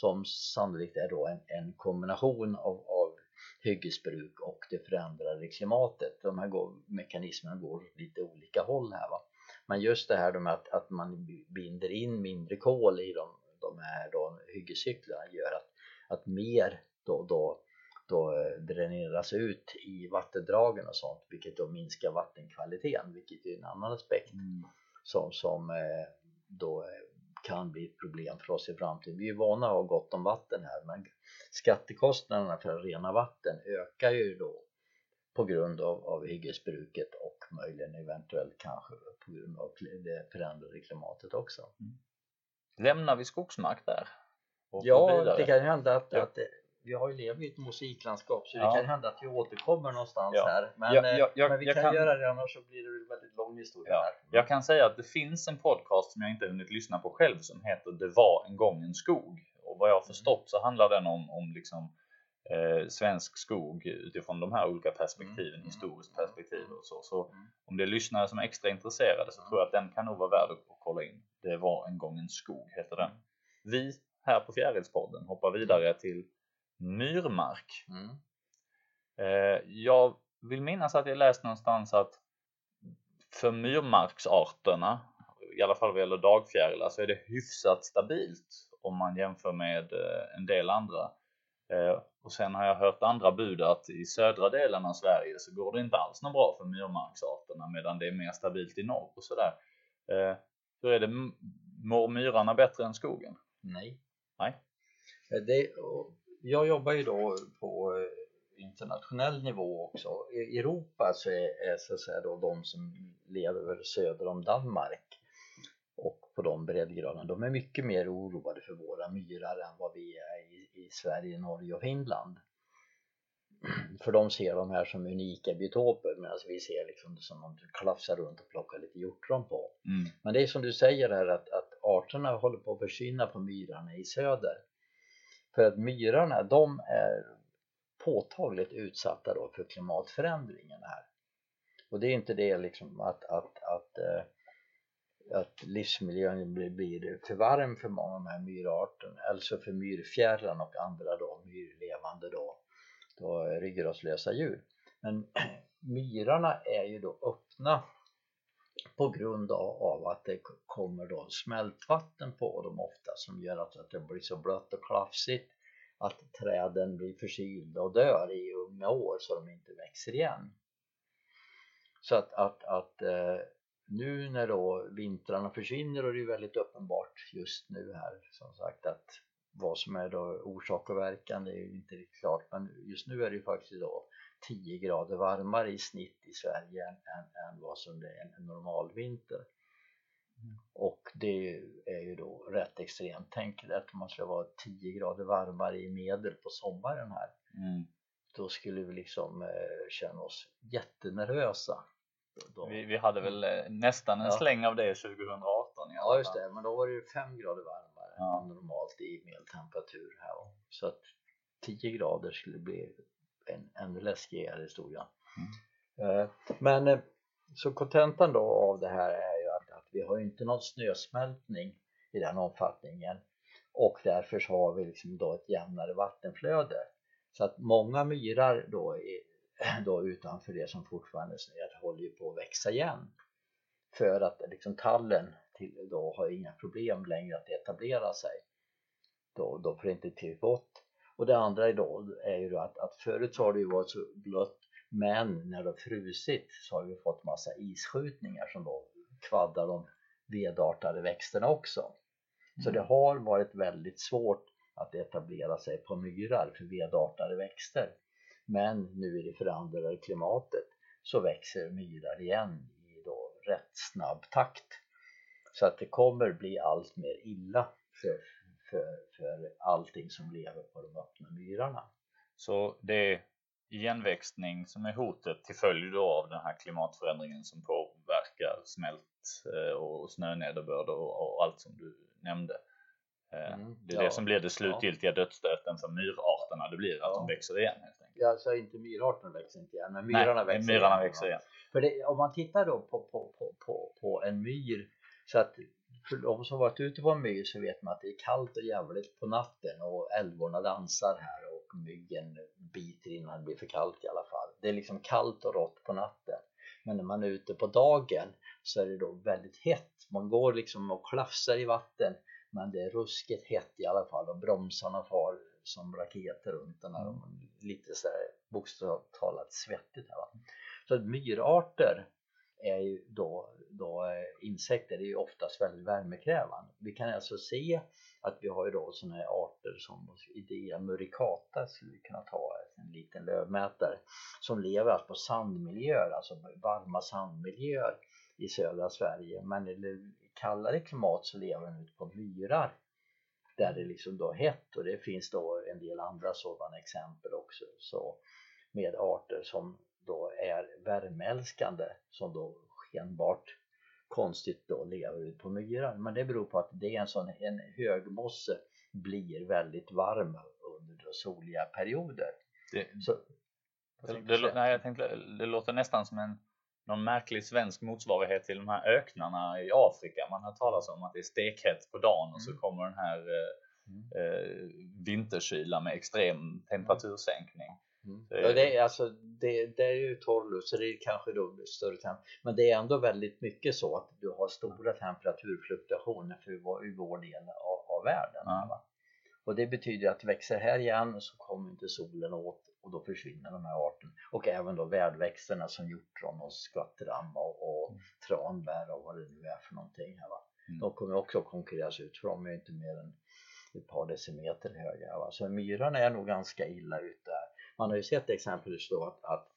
som sannolikt är då en, en kombination av, av hyggesbruk och det förändrade klimatet. De här går, mekanismerna går lite olika håll här va. Men just det här med att, att man binder in mindre kol i de, de här då, hyggescyklarna gör att, att mer då, då, då eh, dräneras ut i vattendragen och sånt vilket då minskar vattenkvaliteten vilket är en annan aspekt mm. som, som eh, då kan bli ett problem för oss i framtiden. Vi är vana att ha gott om vatten här men skattekostnaderna för att rena vatten ökar ju då på grund av, av hyggesbruket och möjligen eventuellt kanske på grund av det förändrade klimatet också. Mm. Lämnar vi skogsmark där? Ja, det kan hända att, att vi har ju levt i ett musiklandskap så ja. det kan hända att vi återkommer någonstans ja. här men, jag, jag, jag, men vi kan, kan, göra det annars så blir det en väldigt lång historia ja. här. Jag kan säga att det finns en podcast som jag inte hunnit lyssna på själv som heter Det var en gång en skog och vad jag har förstått så handlar den om, om liksom eh, svensk skog utifrån de här olika perspektiven, mm. historiskt perspektiv och så. Så mm. om det är lyssnare som är extra intresserade så tror jag att den kan nog vara värd att kolla in. Det var en gång en skog heter den. Vi här på Fjärilspodden hoppar vidare till myrmark. Mm. Eh, jag vill minnas att jag läst någonstans att för myrmarksarterna, i alla fall vad gäller dagfjärilar, så är det hyfsat stabilt om man jämför med eh, en del andra. Eh, och sen har jag hört andra bud att i södra delen av Sverige så går det inte alls något bra för myrmarksarterna medan det är mer stabilt i norr och sådär. Hur är det, mår myrarna bättre än skogen? Nej. Nej. Det, jag jobbar ju då på eh, internationell nivå också. I Europa så är, är så att säga då de som lever söder om Danmark och på de breddgraderna, de är mycket mer oroade för våra myrar än vad vi är i, i Sverige, Norge och Finland. [clears throat] För de ser de här som unika biotoper medan vi ser liksom det som om du klafsar runt och plockar lite hjortron på. Mm. Men det är som du säger här att, att arterna håller på att försvinna på myrarna i söder. För att myrarna de är påtagligt utsatta då för klimatförändringen här. Och det är inte det liksom att, att, att, eh, att livsmiljön blir, blir för varm för många av de här myrarterna, alltså för myrfjärilarna och andra då myrlevande då, då ryggradslösa djur. Men [clears throat] myrarna är ju då öppna på grund av, att det kommer då smältvatten på dem ofta som gör att, det blir så blött och klafsigt att träden blir förkylda och dör i unga år så de inte växer igen. Så att, att, att eh, nu när då vintrarna försvinner och det är väldigt uppenbart just nu här som sagt att vad som är då orsak och verkan det är ju inte riktigt klart men just nu är det ju faktiskt då 10 grader varmare i snitt i Sverige än, än, än vad som det är en normal vinter. Mm. Och det är ju då rätt extremt. Tänk att man ska vara 10 grader varmare i medel på sommaren här. Mm. Då skulle vi liksom eh, känna oss jättenervösa. Då, vi, vi hade väl eh, nästan en ja. släng av det 2018 Ja just det, men då var det ju 5 grader varmare ja. normalt i medeltemperatur här. Så att 10 grader skulle bli en ännu läskigare historia. Mm. Eh, men eh, så kontentan då av det här är ju att, att vi har inte någon snösmältning i den omfattningen och därför så har vi liksom då ett jämnare vattenflöde. Så att många myrar då, är, [clears throat] då utanför det som fortfarande är snö håller ju på att växa igen. För att liksom tallen till, då har inga problem längre att etablera sig. Då, då får det inte till gott. Och det andra då, är ju att, att förut så har det ju varit så blött men när det har frusit så har vi fått massa isskjutningar som då kvaddar de vedartade växterna också. Så det mm. har varit väldigt svårt att etablera sig på myrar för vedartade växter. Men nu i det förändrade klimatet så växer myrar igen i då rätt snabb takt. Så att det kommer bli allt mer illa för, för, för allting som lever på de öppna myrarna. Så det är igenväxtning som är hotet till följd av den här klimatförändringen som påverkar smält eh, och snönederbörd och allt som du nämnde. Eh, mm, det är ja, det som blir det slutgiltiga ja. dödsstöten för myrarterna, det blir att ja. de växer igen helt enkelt. Ja, alltså inte myrarterna växer inte igen, men myrarna Nej, växer myrarna igen. Växer igen. För det, om man tittar då på, på, på, på, på en myr, så att för de som varit ute på en myr så vet man att det är kallt och jävligt på natten och älvorna dansar här och myggen biter innan det blir för kallt i alla fall. Det är liksom kallt och rått på natten. Men när man är ute på dagen så är det då väldigt hett. Man går liksom och klafsar i vatten men det är ruskigt hett i alla fall och bromsarna far som raketer runt den här och lite så här bokstavligt talat svettigt här va? så myrarter är ju då, då eh, insekter är ju oftast väldigt värmekrävande. Vi kan alltså se att vi har ju då sådana här arter som Idea muricata skulle vi kunna ta en liten lövmätare som lever alltså på sandmiljöer, alltså varma sandmiljöer i södra Sverige. Men i kallare klimat så lever den ute på myrar där det liksom då är hett. Och det finns då en del andra sådana exempel också. Så med arter som då är värmeälskande som då skenbart konstigt då lever ute på myrar men det beror på att det är en sån en högmosse blir väldigt varm under soliga perioder. Det, så, det, det, nej, jag tänkte, det låter nästan som en någon märklig svensk motsvarighet till de här öknarna i Afrika. Man har talat om att det är stekhett på dagen och så mm. kommer den här eh, mm. eh, vinterkyla med extrem temperatursänkning. Mm. Ja, det, är, alltså, det, det är ju torrluft så det är kanske då större temp men det är ändå väldigt mycket så att du har stora temperaturfluktuationer för i vår del av, av världen. Ja. Och det betyder att växer här igen så kommer inte solen åt och då försvinner de här arterna och även då värdväxterna som hjortron och skvattram och, och mm. tranbär och vad det nu är för någonting här va. Mm. De kommer också konkurreras ut för de är inte mer än ett par decimeter höga va? så myrarna är nog ganska illa ute man har ju sett exempelvis då att, att,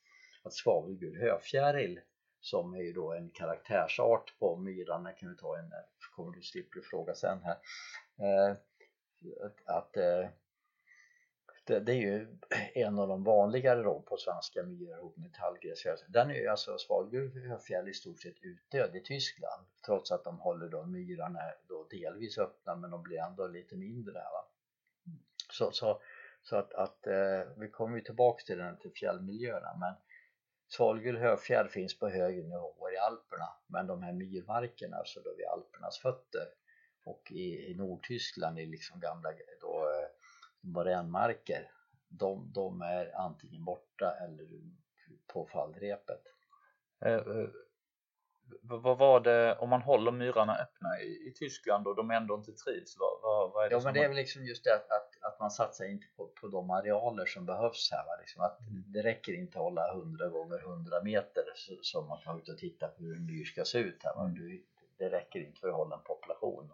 att svavelgul höfjäril som är ju då en karaktärsart på myrarna kan vi ta en, kommer du slipper fråga sen här eh, att, att eh, det, det, är ju en av de vanligare då på svenska myror med metallgräs. Den är ju alltså svalgulfjäll i stort sett utdöd i Tyskland trots att de håller då myrarna då delvis öppna men de blir ändå lite mindre. Va? Så, så, så att, att eh, vi kommer ju tillbaks till den till fjällmiljöerna men Svalgul höfjäll finns på högre nivåer i Alperna men de här myrmarkerna, alltså då vid Alpernas fötter och i, i Nordtyskland i liksom gamla då, eh, moränmarker de, de är antingen borta eller på fallrepet. Eh, eh, vad var det, om man håller myrarna öppna i, i Tyskland och de ändå inte trivs, vad, vad, vad är det Ja men det är väl liksom just det att, att, man satsar inte på, på de arealer som behövs här va? Liksom att mm. det räcker inte att hålla 100 gånger 100 meter som man kan ut och titta på hur en myr ska se ut här va? Det räcker inte för att hålla en population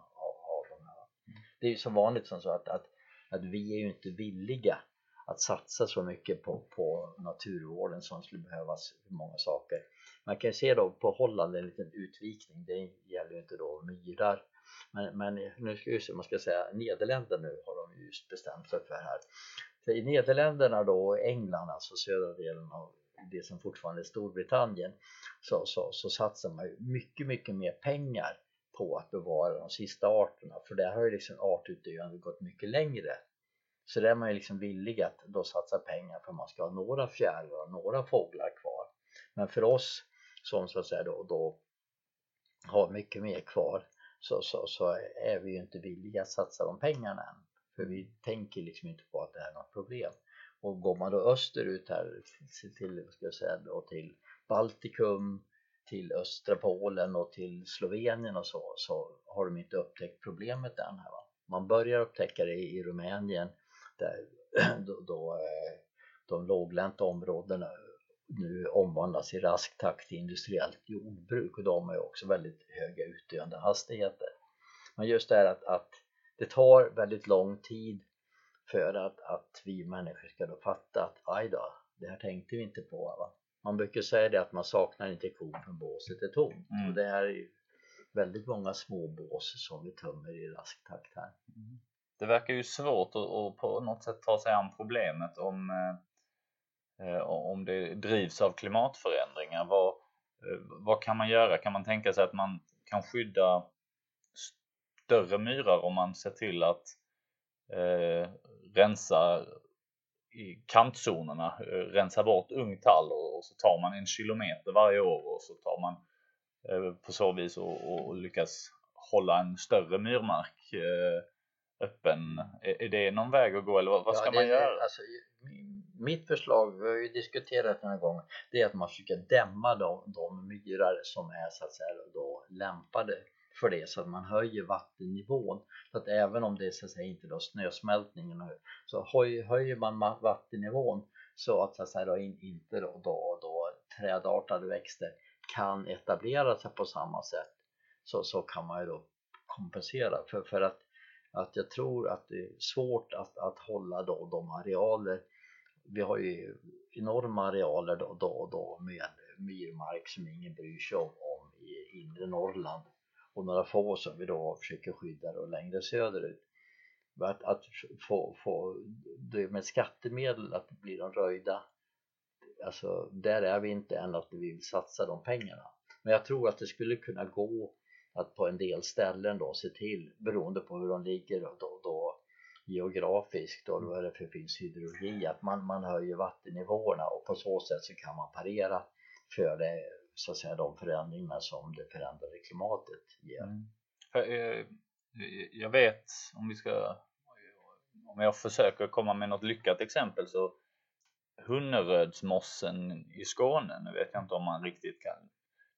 det är ju som vanligt som så att, att, att vi är ju inte villiga att satsa så mycket på, på naturvården som skulle behövas för många saker. Man kan se då på Holland en liten utvikning, det gäller ju inte då myrar men, men nu ska vi se, man ska säga Nederländerna nu har de just bestämt sig för här. Så I Nederländerna då och England, alltså södra delen av det som fortfarande är Storbritannien så, så, så satsar man ju mycket, mycket mer pengar på att bevara de sista arterna. För där har ju liksom artutdöende gått mycket längre. Så där är man ju liksom villig att då satsa pengar för att man ska ha några fjärilar och några fåglar kvar. Men för oss som så att säga då, då har mycket mer kvar så, så, så är vi ju inte villiga att satsa de pengarna än för vi tänker liksom inte på att det här är något problem och går man då österut här till, ska jag säga, då, till Baltikum till östra Polen och till Slovenien och så, så har de inte upptäckt problemet än här va. Man börjar upptäcka det i Rumänien där [clears throat] då, då eh, de låglänta områdena nu omvandlas i rask takt till industriellt jordbruk och de har också väldigt höga utdöende hastigheter. Men just det här att, att det tar väldigt lång tid för att, att vi människor ska då fatta att aj då, det här tänkte vi inte på. Va? Man brukar säga det att man saknar inte kon från båset är tomt mm. och det här är ju väldigt många små bås som vi tömmer i rask takt här. Mm. Det verkar ju svårt att, att på något sätt ta sig an problemet om, eh, om det drivs av klimatförändringar. Vad, eh, vad kan man göra? Kan man tänka sig att man kan skydda större myrar om man ser till att eh, rensa i kantzonerna, eh, rensa bort ung tall och, så tar man en kilometer varje år och så tar man eh, på så vis och, och lyckas hålla en större myrmark eh, öppen. Är, är, det någon väg att gå eller vad, vad ska ja, man göra? Alltså, mitt förslag, vi har ju diskuterat den här gången, det är att man försöker dämma de, de myrar som är så att säga då lämpade för det så att man höjer vattennivån. Så att även om det så att säga inte då snösmältningen så höjer man vattennivån så att, så att säga då inte då, då, då trädartade växter kan etablera sig på samma sätt så, så kan man ju då kompensera för, för att, att jag tror att det är svårt att, att hålla då de arealer vi har ju enorma arealer då, då, då med myrmark som ingen bryr sig om, om i inre Norrland och några få som vi då försöker skydda då längre söderut. Att, att få, få det med skattemedel att bli de röjda, alltså där är vi inte än att vi vill satsa de pengarna. Men jag tror att det skulle kunna gå att på en del ställen då se till, beroende på hur de ligger då, då geografiskt och vad det för finns hydrologi, att man, man höjer vattennivåerna och på så sätt så kan man parera för det så att säga de förändringar som det förändrade klimatet ger. Mm. Eh, jag vet om vi ska om jag försöker komma med något lyckat exempel så Hunnerödsmossen i Skåne, nu vet jag inte om man riktigt kan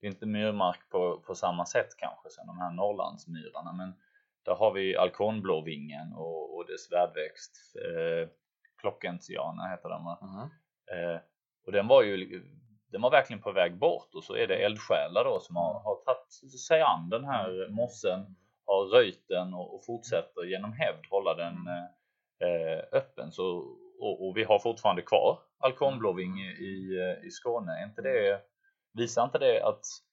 det är inte myrmark på, på samma sätt kanske som de här Norrlandsmyrarna men där har vi alkonblåvingen och, och dess värdväxt eh, Klockentiana heter den va? Mm. Eh, och den var ju den var verkligen på väg bort och så är det eldsjälar då som har, har tagit sig an den här mossen, har röjt den och, och fortsätter genom hävd hålla den eh, öppen. Så, och, och, vi har fortfarande kvar alkonblåving i, i Skåne. Är inte det, visar inte det att eh,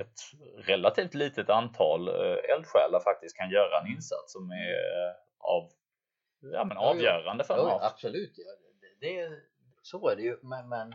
ett relativt litet antal eh, eldsjälar faktiskt kan göra en insats som är av ja, men avgörande för ja, Absolut, ja. det, det, så är det ju. Men, men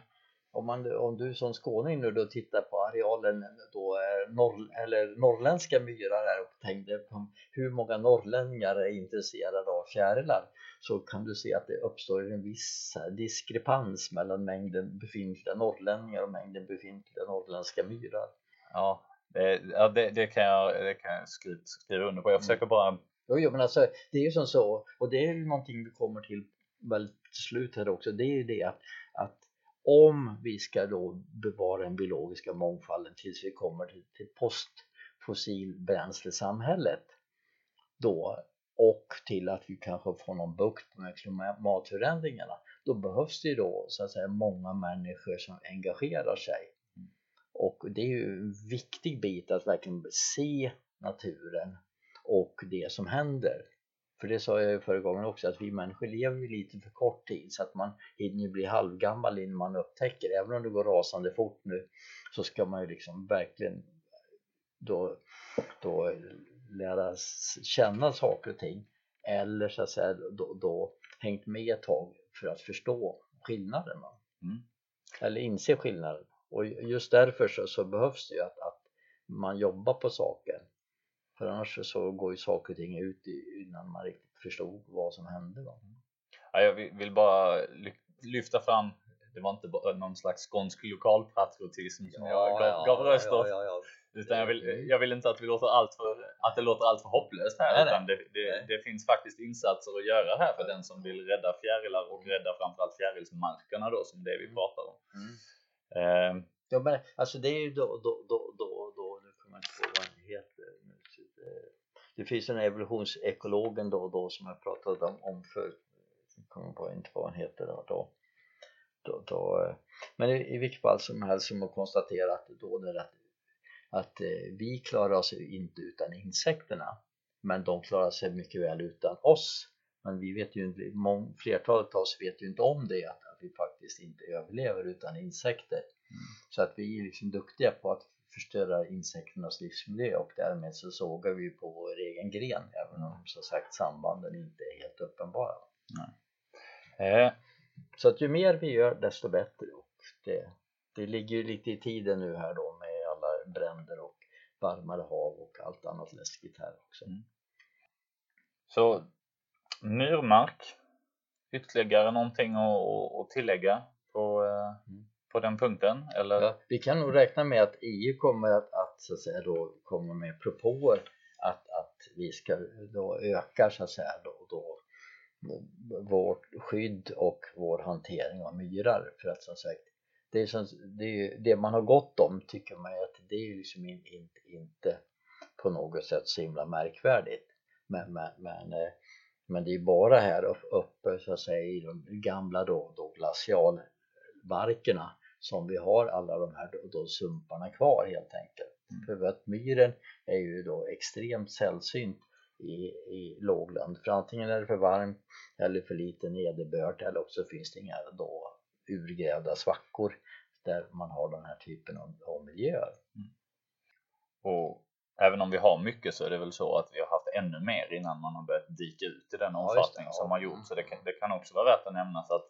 om, man, om du som skåning nu då tittar på arealen då norr, eller norrländska myrar här och tänkte på hur många norrlänningar är intresserade av fjärilar så kan du se att det uppstår en viss diskrepans mellan mängden befintliga norrlänningar och mängden befintliga norrländska myrar. Ja, det, ja, det, det kan jag, det kan jag skriva, skriva under på. Jag försöker bara Jo, jo, men alltså det är ju som så och det är ju någonting vi kommer till väl till slut här också. Det är ju det att, att om vi ska då bevara den biologiska mångfalden tills vi kommer till, till postfossilbränslesamhället då och till att vi kanske får någon bukt med klimatförändringarna då behövs det ju då så att säga många människor som engagerar sig och det är ju en viktig bit att verkligen se naturen och det som händer. För det sa jag ju förra gången också att vi människor lever ju lite för kort tid så att man hinner bli halvgammal innan man upptäcker även om det går rasande fort nu så ska man ju liksom verkligen då, då lära känna saker och ting. Eller så att säga då, då hängt med ett tag för att förstå skillnaden mm. eller inse skillnaden och just därför så, så behövs det ju att, att man jobbar på saker. För annars så går ju saker och ting ut innan man riktigt förstod vad som hände. Va? Ja, jag vill bara lyfta fram det var inte bara någon slags skånsk lokalpatriotism som ja, jag gav, ja, gav röst åt. Ja, utan jag vill, jag vill inte att, vi låter allt för, att det låter allt för hopplöst här. Nej, utan det, det, det, finns faktiskt insatser att göra här för den som vill rädda fjärilar och rädda framförallt fjärilsmarkerna då som det vi mm. pratar om. Mm. Eh. ja, men alltså det är ju då, då, då, då, då nu kommer jag inte på vad han heter. Det finns en evolutionsekologen då och då som jag pratade om, om förut. jag kommer på inte vad han heter då. då då, då, men i, i vilket fall som helst som må konstatera att då det att, att eh, vi klarar oss inte utan insekterna men de klarar sig mycket väl utan oss men vi vet ju inte, flertalet av oss vet ju inte om det att, vi faktiskt inte överlever utan insekter mm. så att vi är liksom duktiga på att förstöra insekternas livsmiljö och därmed så sågar vi på vår egen gren även om som sagt sambanden inte är helt uppenbara. Eh, så att ju mer vi gör desto bättre och det, det ligger ju lite i tiden nu här då med alla bränder och varmare hav och allt annat läskigt här också. Mm. Så myrmark, ytterligare någonting att, att tillägga på, eh, mm. på den punkten? Eller? Ja, vi kan nog räkna med att EU kommer att, att, så att säga, då, komma med propåer att, att vi ska då öka så att säga då, då vårt skydd och vår hantering av myrar för att som sagt det, är som, det, är, det man har gått om tycker man att det är liksom in, inte, inte på något sätt så himla märkvärdigt men, men, men, eh, men det är bara här uppe så att säga i de gamla då, då glacialmarkerna som vi har alla de här då, då sumparna kvar helt enkelt mm. för att myren är ju då extremt sällsynt i, i lågland för antingen är det för varmt eller för lite nederbörd eller också finns det inga då urgrävda svackor där man har den här typen av, av miljöer. Mm. Och även om vi har mycket så är det väl så att vi har haft ännu mer innan man har börjat dika ut i den omfattning ja, som har gjort så det kan, det kan också vara värt att nämna så att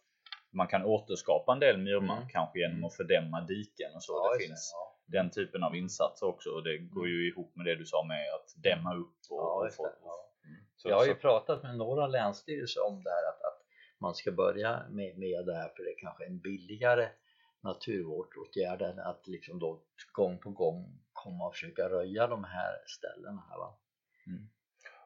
man kan återskapa en del myrmark mm. kanske genom att fördämma diken och så. Ja, det finns ja. den typen av insatser också och det går ju ihop med det du sa med att dämma upp och, och få, mm. så, Jag har ju pratat med några länsstyrelser om det här att, att man ska börja med, med det här för det är kanske en billigare naturvårdsåtgärd än att liksom då gång på gång komma och försöka röja de här ställena här va. Mm.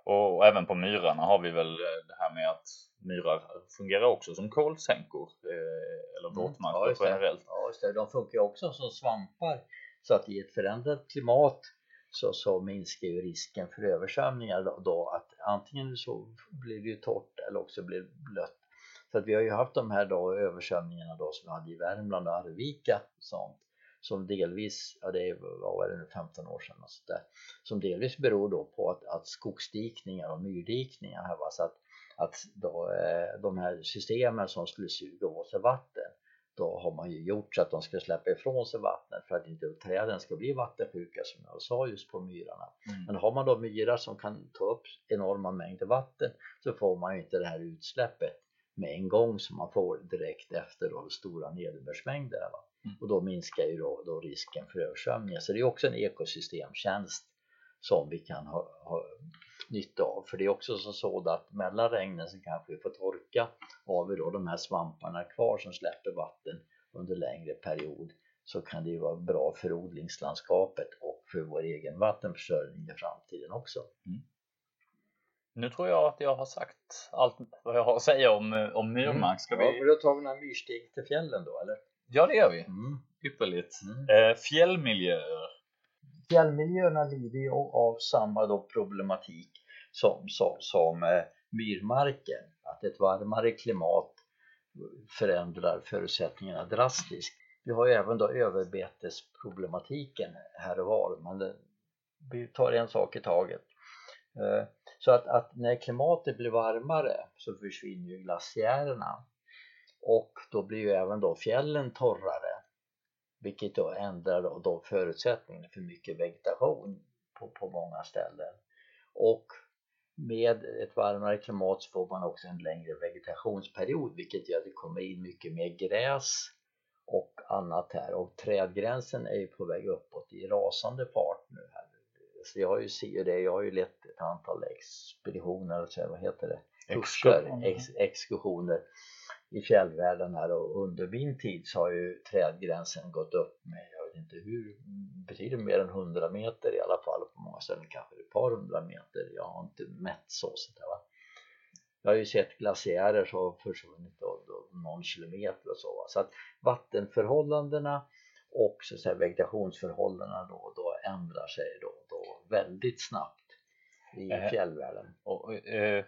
Och även på myrarna har vi väl eh, det här med att myrar fungerar också som kolsänkor eh, eller mm. våtmarker mm, ja, generellt. Ja, just det. De funkar också som svampar så att i ett förändrat klimat så, så minskar ju risken för översvämningar då, då att antingen så blir det ju torrt eller också blir det blött. Så att vi har ju haft de här då översvämningarna då som vi hade i Värmland och Arvika och sånt som delvis, ja det var nu 15 år sedan och så där, som delvis beror då på att, att skogsdikningar och myrdikningar här var så att, att då, eh, de här systemen som skulle suga åt sig vatten då har man ju gjort så att de ska släppa ifrån sig vattnet för att inte träden ska bli vattensjuka som jag sa just på myrarna. Mm. Men har man då myrar som kan ta upp enorma mängder vatten så får man ju inte det här utsläppet med en gång som man får direkt efter då stora nederbördsmängder. Va? Och då minskar ju då, då risken för översvämningar. Så det är också en ekosystemtjänst som vi kan ha, ha nytta av. För det är också så att mellan regnen så kanske vi får torka har vi då de här svamparna kvar som släpper vatten under längre period så kan det ju vara bra för odlingslandskapet och för vår egen vattenförsörjning i framtiden också. Mm. Nu tror jag att jag har sagt allt vad jag har att säga om, om myrmark. Ska mm. vi... Ja, då tar vi några myrsteg till fjällen då eller? Ja det gör vi. Mm. Ypperligt. Mm. Eh, fjällmiljöer. Fjällmiljöerna lider ju av samma då problematik som, som, som eh, myrmarken. Att ett varmare klimat förändrar förutsättningarna drastiskt. Vi har ju även då överbetesproblematiken här och var, men det, vi tar en sak i taget. Eh, så att, att, när klimatet blir varmare så försvinner ju glaciärerna och då blir ju även då fjällen torrare. Vilket då ändrar då, då förutsättningarna för mycket vegetation på, på många ställen. Och med ett varmare klimat så får man också en längre vegetationsperiod vilket gör att det kommer in mycket mer gräs och annat här. Och trädgränsen är ju på väg uppåt i rasande fart nu här. Så jag har ju ser det, jag har ju lett ett antal expeditioner, vad heter det? Kurser, ex, exkursioner i fjällvärlden här och under min tid så har ju trädgränsen gått upp med, jag vet inte hur, betyder mer än 100 meter i alla fall på många ställen kanske ett par hundra meter, jag har inte mätt så sånt va. Jag har ju sett glaciärer som har försvunnit då, då, någon kilometer och så va? så att vattenförhållandena och så att säga, vegetationsförhållandena då, då ändrar sig då, då väldigt snabbt i äh, fjällvärlden. Och, eh,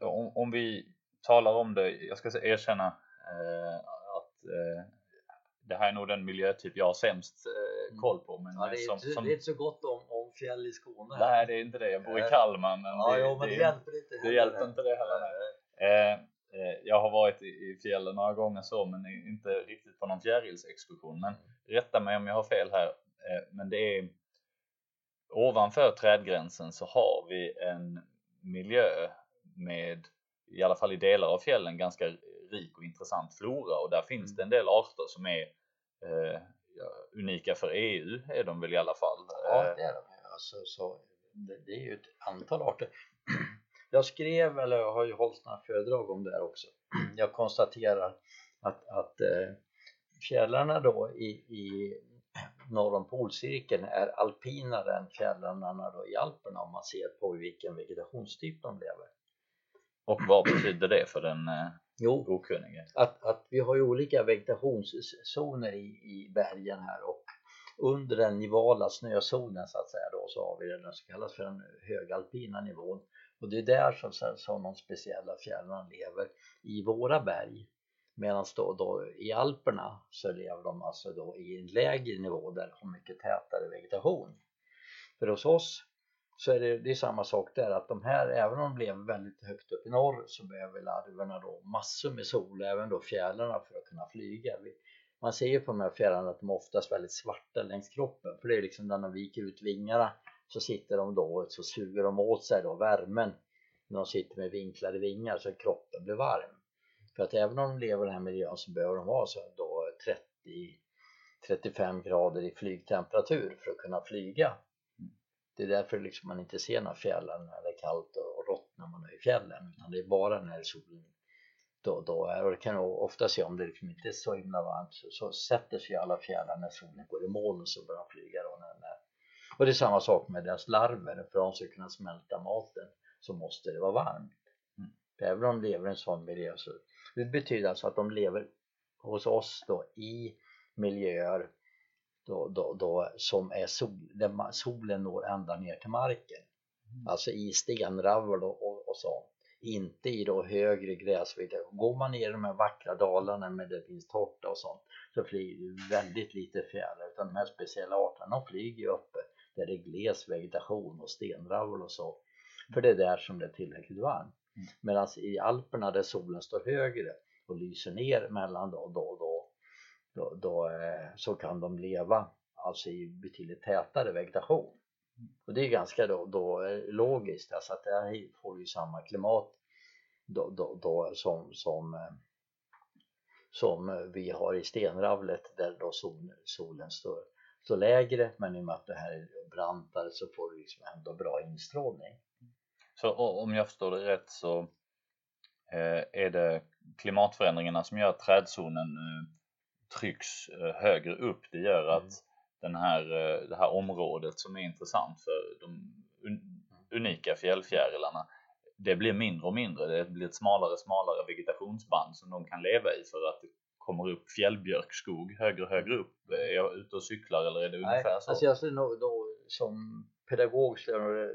om, om vi talar om det, jag ska erkänna eh, att eh, det här är nog den miljötyp jag har sämst eh, mm. koll på. Men ja, det, är som, inte, som, det är inte så gott om, om fjäll i Skåne. Nej, det är inte det. Jag bor i Kalmar. Men ja, det, jo, men det, det hjälper inte. Det hjälper inte det heller. Eh, eh, jag har varit i, fjällen några gånger så, men inte riktigt på någon fjärilsexkursion. Men rätta mig om jag har fel här. Eh, men det är ovanför trädgränsen så har vi en miljö med i alla fall i delar av fjällen ganska rik och intressant flora och där finns det en del arter som är eh, unika för EU är de väl i alla fall. Ja det är de alltså, så det, det är ju ett antal arter. [clears throat] Jag skrev, eller jag har ju hållit några föredrag om det här också. [clears throat] Jag konstaterar att, att eh, fjällarna då i, i [clears throat] norr om polcirkeln är alpinare än fjällarna då i Alperna om man ser på vilken vegetationstyp de lever. Och vad betyder det för den eh, jo, okunnige? Att, att vi har ju olika vegetationszoner i, i bergen här och under den nivala snözonen så att säga då så har vi den som kallas för den högalpina nivån. Och det är där som, som de speciella fjällen lever i våra berg. Medan då, då i Alperna så lever de alltså då i en lägre nivå där de har mycket tätare vegetation. För hos oss så är det, det är samma sak där att de här, även om de lever väldigt högt upp i norr så behöver larverna då massor med sol, även då fjärilarna för att kunna flyga. Man ser ju på de här fjärilarna att de är oftast väldigt svarta längs kroppen för det är liksom när de viker ut vingarna så sitter de då och så suger de åt sig då värmen när de sitter med vinklade vingar så kroppen blir varm. För att även om de lever i den här miljön så behöver de ha så då 30 35 grader i flygtemperatur för att kunna flyga det är därför liksom man inte ser några fjällen när det är kallt och rått när man är i fjällen utan det är bara när solen då, då är och det kan man ofta se om det liksom inte är så himla varmt så, så sätter sig alla fjällar när solen går i moln så börjar de flyga då när, när. och det är samma sak med deras larver för att de ska kunna smälta maten så måste det vara varmt mm. även om de lever i en sån miljö så det betyder alltså att de lever hos oss då i miljöer då, då, då, som är sol, där solen når ända ner till marken. Mm. Alltså i stenravor och, och, och så. Inte i då högre gräsvegetation. Går man ner i de här vackra dalarna med det finns tårta och sånt så flyger det väldigt lite fjärilar utan de här speciella arterna de flyger ju uppe där det är gles vegetation och stenravor och så. För det är där som det är tillräckligt varmt. Mm. Medan i Alperna där solen står högre och lyser ner mellan då och då, då då, då eh, så kan de leva alltså i betydligt tätare vegetation. Och det är ganska då, då eh, logiskt, alltså att där får du samma klimat då, då, då som, som, eh, som vi har i stenravlet där då sol, solen står, står lägre men i och med att det här är brantare så får du liksom ändå bra instrålning. Så om jag förstår det rätt så är det klimatförändringarna som gör att trädzonen trycks eh, högre upp. Det gör att mm. den här, eh, det här området som är intressant för de unika fjällfjärilarna det blir mindre och mindre. Det blir ett smalare och smalare vegetationsband som de kan leva i för att det kommer upp fjällbjörkskog högre och högre upp. Är jag ute och cyklar eller är det ungefär Nej, så? Alltså jag skulle nog som pedagog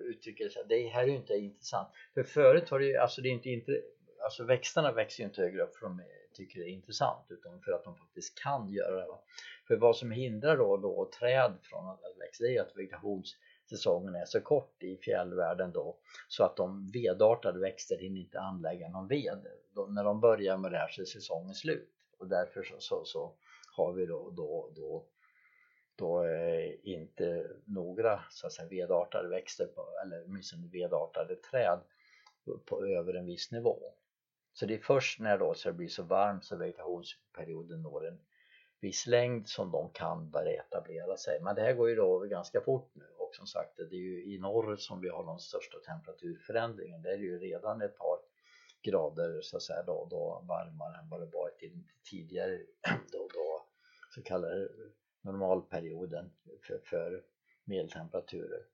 uttrycka det det här är ju inte intressant. För förut var det ju, alltså det är inte, alltså växterna växer ju inte högre upp för de tycker det är intressant utan för att de faktiskt kan göra det. För vad som hindrar då, då träd från att växa det är att vegetationssäsongen är så kort i fjällvärlden då så att de vedartade växter hinner inte anlägga någon ved. De, när de börjar med det här så är säsongen slut och därför så, så, så har vi då, då, då då eh, inte några så att säga, vedartade växter på, eller åtminstone vedartade träd på, på över en viss nivå. Så det är först när då så det blir så varmt så vegetationsperioden når en viss längd som de kan börja etablera sig. Men det här går ju då ganska fort nu och som sagt det är ju i norr som vi har de största temperaturförändringen. Det är ju redan ett par grader så att säga då, då varmare än vad det varit tidigare [clears throat] då, då så kallade normalperioden för, för medeltemperaturer.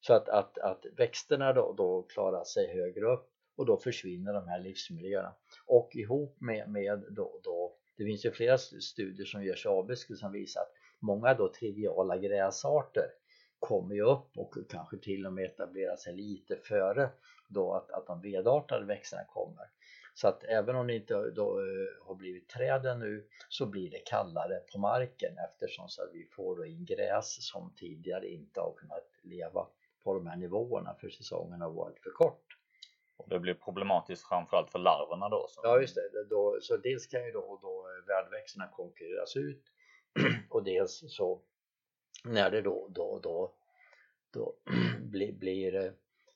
Så att, att, att växterna då, då klarar sig högre upp och då försvinner de här livsmiljöerna. Och ihop med, med då, då det finns ju flera studier som görs i Abisko som visar att många då triviala gräsarter kommer ju upp och kanske till och med etablerar sig lite före då att, att de vedartade växterna kommer. Så att även om det inte då, eh, har blivit träd nu så blir det kallare på marken eftersom så att vi får då in gräs som tidigare inte har kunnat leva på de här nivåerna för säsongen har varit för kort. Och det blir problematiskt framförallt för larverna då? Så. Ja just det, då, så dels kan ju då, då värdväxterna konkurreras ut [clears throat] och dels så när det då, då, då, då [clears throat] blir, blir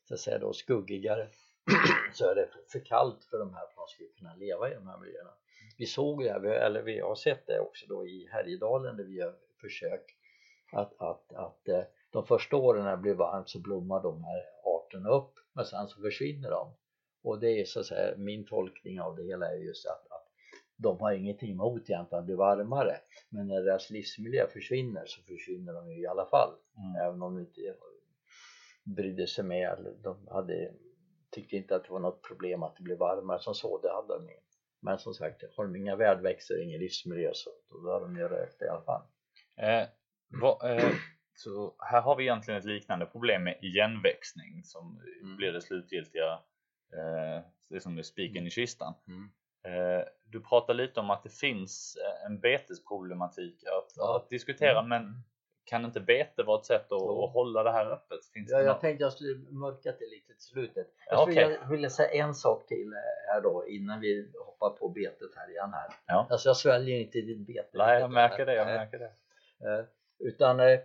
så att säga då skuggigare [clears throat] så är det för kallt för de här för att de ska kunna leva i de här miljöerna. Vi såg det, eller vi har sett det också då i Härjedalen där vi gör försök att, att, att eh, de första åren när det blir varmt så blommar de här arterna upp men sen så försvinner de. Och det är så att säga min tolkning av det hela är just att, att de har ingenting emot egentligen att bli varmare. Men när deras livsmiljö försvinner så försvinner de ju i alla fall. Mm. även om de inte brydde sig med eller de hade tyckte inte att det var något problem att det blev varmare som så, det hade de men som sagt, har de inga värdväxter, ingen livsmiljö så då har de ju rökt i alla fall. Eh, vad, eh, så här har vi egentligen ett liknande problem med igenväxning som mm. blir det slutgiltiga eh, det som är spiken i kistan mm. eh, du pratar lite om att det finns eh, en betesproblematik att, ja. att diskutera mm. men kan inte bete vara ett sätt att, att hålla det här öppet? Finns ja, jag tänkte jag skulle mörka det lite till slutet. Jag skulle okay. vilja säga en sak till eh, här då innan vi hoppar på betet här igen här. Ja. Alltså jag sväljer inte ditt bete. Nej, jag märker det, jag märker det. Eh, utan eh,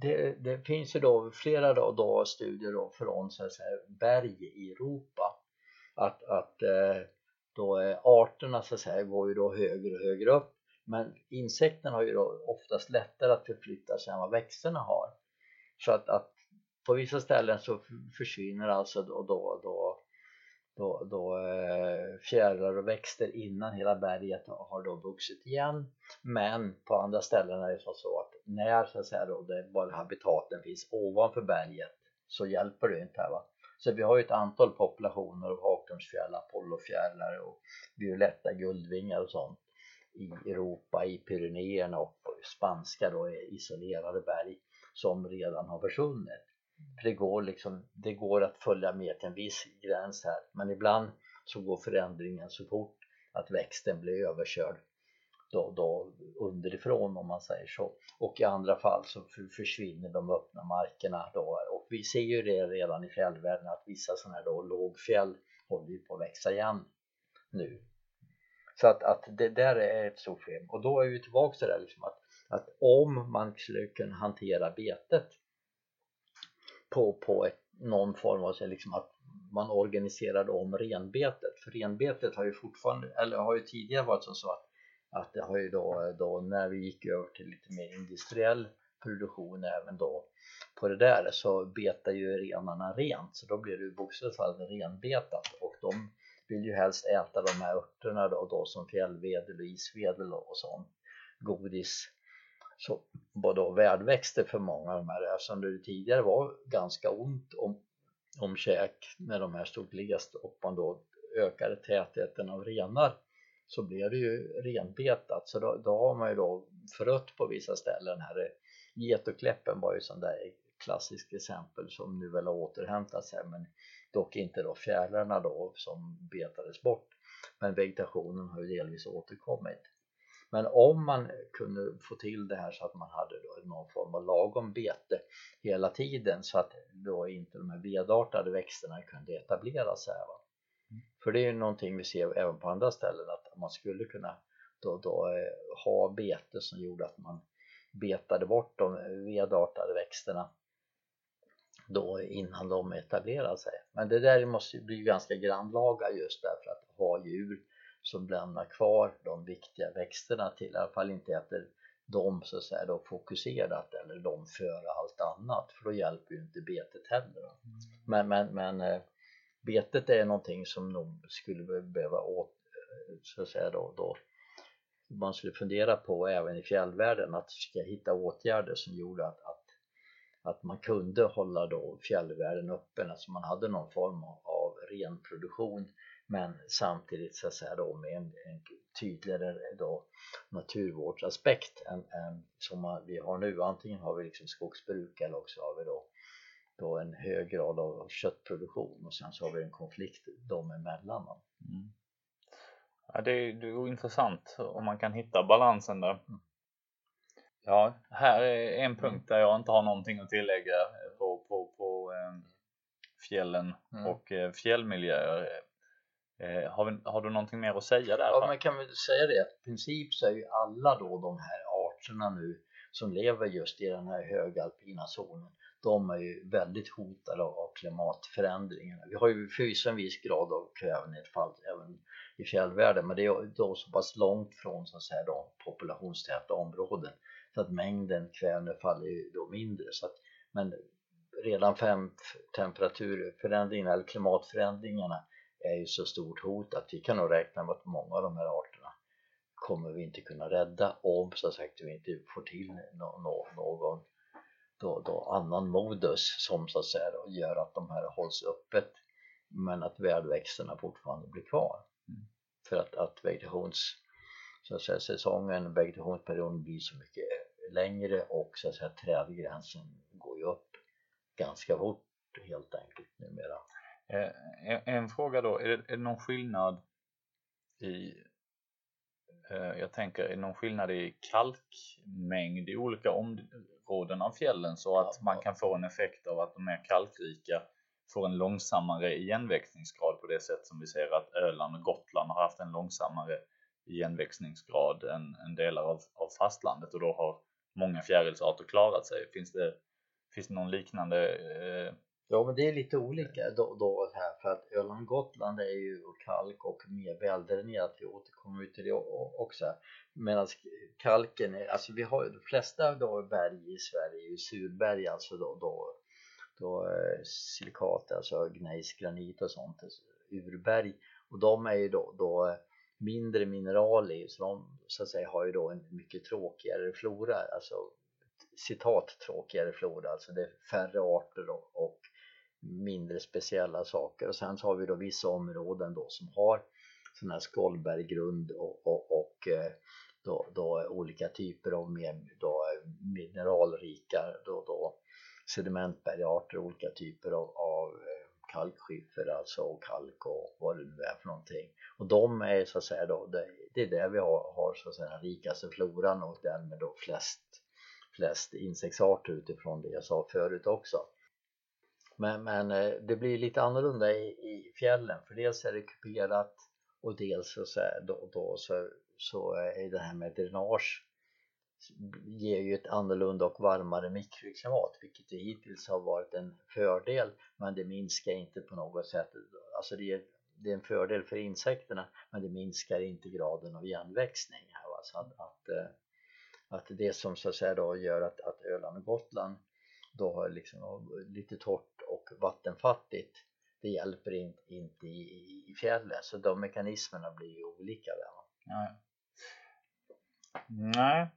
det, det, finns ju då flera då, då studier då från så att säga, berg i Europa att, att eh, då eh, arterna så att säga går ju då högre och högre upp men insekterna har ju då oftast lättare att förflytta sig än vad växterna har. Så att, att på vissa ställen så försvinner alltså då, då, då, då, då eh, fjärilar och växter innan hela berget har då vuxit igen. Men på andra ställen är det så att när så att säga då, det bara habitaten finns ovanför berget så hjälper det inte här va. Så vi har ju ett antal populationer av haklundsfjärilar, apollofjärilar och violetta guldvingar och sånt i Europa, i Pyrenéerna och spanska då isolerade berg som redan har försvunnit. För det går liksom, det går att följa med till en viss gräns här men ibland så går förändringen så fort att växten blir överkörd då, då underifrån om man säger så. Och i andra fall så försvinner de öppna markerna då. Och vi ser ju det redan i fjällvärlden att vissa sådana här då lågfjäll håller ju på att växa igen nu. Så att, att det där är ett stort problem. Och då är vi tillbaka till det liksom att, att om man skulle kunna hantera betet på, på ett, någon form av liksom att man organiserade om renbetet. För renbetet har ju fortfarande eller har ju tidigare varit så att att det har ju då, då när vi gick över till lite mer industriell produktion även då på det där så betar ju renarna rent. Så då blir det ju bokstavligt talat renbetat. Och de vill ju helst äta de här örterna då, då som fjällvedel och isvedel och sånt. Godis. Så både värdväxter för många av de här eftersom det tidigare var ganska ont om, om käk när de här stod glest och man då ökade tätheten av renar så blev det ju renbetat. Så då, då har man ju då förött på vissa ställen. Här Getokläppen var ju sån där klassiskt exempel som nu väl har återhämtat sig men dock inte då fjärilarna då som betades bort. Men vegetationen har ju delvis återkommit. Men om man kunde få till det här så att man hade då någon form av lagom bete hela tiden så att då inte de här vedartade växterna kunde etablera sig här va? För det är ju någonting vi ser även på andra ställen att man skulle kunna då, då eh, ha bete som gjorde att man betade bort de vedartade växterna då innan de etablerar sig. Men det där måste bli ganska grannlaga just därför att ha djur som lämnar kvar de viktiga växterna till, i alla fall inte äter de så att säga då fokuserat eller de före allt annat för då hjälper ju inte betet heller. Mm. Men, men, men eh, betet är någonting som nog skulle behöva åt, eh, så att säga då, då man skulle fundera på även i fjällvärlden att försöka hitta åtgärder som gjorde att, att, att man kunde hålla då fjällvärlden öppen, alltså man hade någon form av, av ren produktion men samtidigt så att säga då med en, en tydligare då naturvårdsaspekt än, än som vi har nu. Antingen har vi liksom skogsbruk eller också har vi då, då en hög grad av köttproduktion och sen så har vi en konflikt dem emellan. Mm. Ja, det, är, det är intressant om man kan hitta balansen där. Mm. Ja, här är en punkt där jag inte har någonting att tillägga på, på, på eh, fjällen mm. och eh, fjällmiljöer. Eh, har, vi, har, du någonting mer att säga där? Ja, man kan väl säga det att i princip så är ju alla då de här arterna nu som lever just i den här högalpina zonen de är ju väldigt hotade av klimatförändringarna. Vi har ju förvisso en viss grad av kvävenedfall även i fjällvärlden men det är då så pass långt från så att säga de populationstäta områden så att mängden kvävenedfall är ju då mindre så att, men redan fem temperaturförändringarna eller klimatförändringarna är ju så stort hot att vi kan nog räkna med att många av de här arterna kommer vi inte kunna rädda om så sagt vi inte får till någon då, då annan modus som så att säga då gör att de här hålls öppet men att värdväxterna fortfarande blir kvar mm. för att, att vegetations så att säga, säsongen, vegetationsperioden blir så mycket längre och så att säga trädgränsen går ju upp ganska fort helt enkelt numera. Eh, en fråga då, är det, är det någon skillnad i eh, jag tänker, är det någon skillnad i kalkmängd i olika områden av fjällen så att man kan få en effekt av att de mer kalkrika får en långsammare igenväxningsgrad på det sätt som vi ser att Öland och Gotland har haft en långsammare igenväxningsgrad än, än delar av, av fastlandet och då har många fjärilsarter klarat sig. Finns det, finns det någon liknande eh, Ja men det är lite olika då, då här för att Öland och Gotland är ju kalk och mer väldränerat, vi återkommer till det också medan kalken är, alltså vi har ju de flesta då berg i Sverige är ju surberg alltså då, då, då eh, silikat, alltså gnejsgranit och sånt, alltså urberg. Och de är ju då, då eh, mindre mineral i så de så att säga har ju då en mycket tråkigare flora, alltså citat tråkigare flora, alltså det är färre arter och, och mindre speciella saker. Och sen så har vi då vissa områden då som har sån här skållberggrund och, och, och eh, då, då olika typer av mer då eh, mineralrika då, då sedimentbergarter, olika typer av, av eh, kalkskiffer alltså och kalk och vad det nu är för någonting. Och de är så att säga då det, det är där vi har, har så att säga den rikaste floran och därmed då flest flest insektsarter utifrån det jag sa förut också men, men eh, det blir lite annorlunda i, i fjällen. För dels är det kuperat och dels så, så, då, då, så, så är det här med dränage ger ju ett annorlunda och varmare mikroklimat vilket det hittills har varit en fördel. Men det minskar inte på något sätt. Alltså det är, det är en fördel för insekterna men det minskar inte graden av igenväxning här, så att, att, eh, att det som så att säga då gör att, att Öland och Gotland då har liksom lite torrt och vattenfattigt det hjälper inte, inte i, i fjällen så de mekanismerna blir ju olika där. Nej. Nej.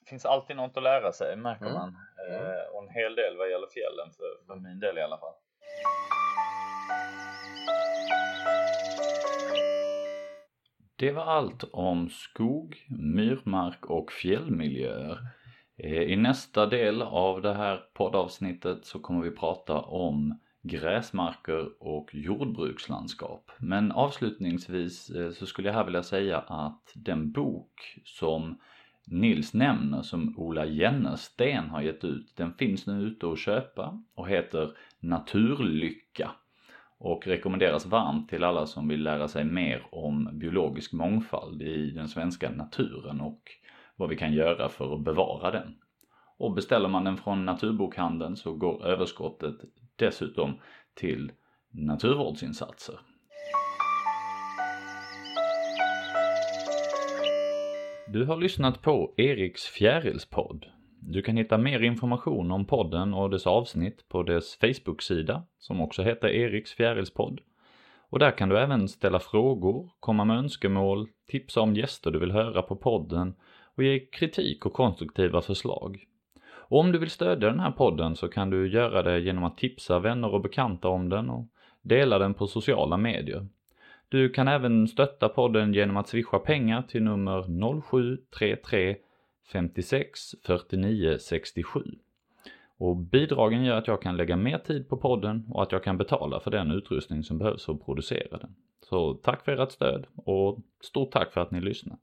Det finns alltid något att lära sig märker mm. man mm. Eh, och en hel del vad gäller fjällen för, för min del i alla fall. Det var allt om skog, myrmark och fjällmiljöer. Eh, I nästa del av det här poddavsnittet så kommer vi prata om gräsmarker och jordbrukslandskap. Men avslutningsvis eh, så skulle jag här vilja säga att den bok som Nils nämner som Ola Jennersten har gett ut, den finns nu ute att köpa och heter Naturlycka och rekommenderas varmt till alla som vill lära sig mer om biologisk mångfald i den svenska naturen och vad vi kan göra för att bevara den. Och beställer man den från naturbokhandeln så går överskottet dessutom till naturvårdsinsatser. Du har lyssnat på Eriks fjärilspodd. Du kan hitta mer information om podden och dess avsnitt på dess Facebook-sida som också heter Eriks fjärilspodd. Och där kan du även ställa frågor, komma med önskemål, tipsa om gäster du vill höra på podden och ge kritik och konstruktiva förslag. Och om du vill stödja den här podden så kan du göra det genom att tipsa vänner och bekanta om den och dela den på sociala medier. Du kan även stötta podden genom att swisha pengar till nummer 0733 56 49 67. Och bidragen gör att jag kan lägga mer tid på podden och att jag kan betala för den utrustning som behövs för att producera den. Så tack för ert stöd och stort tack för att ni lyssnat.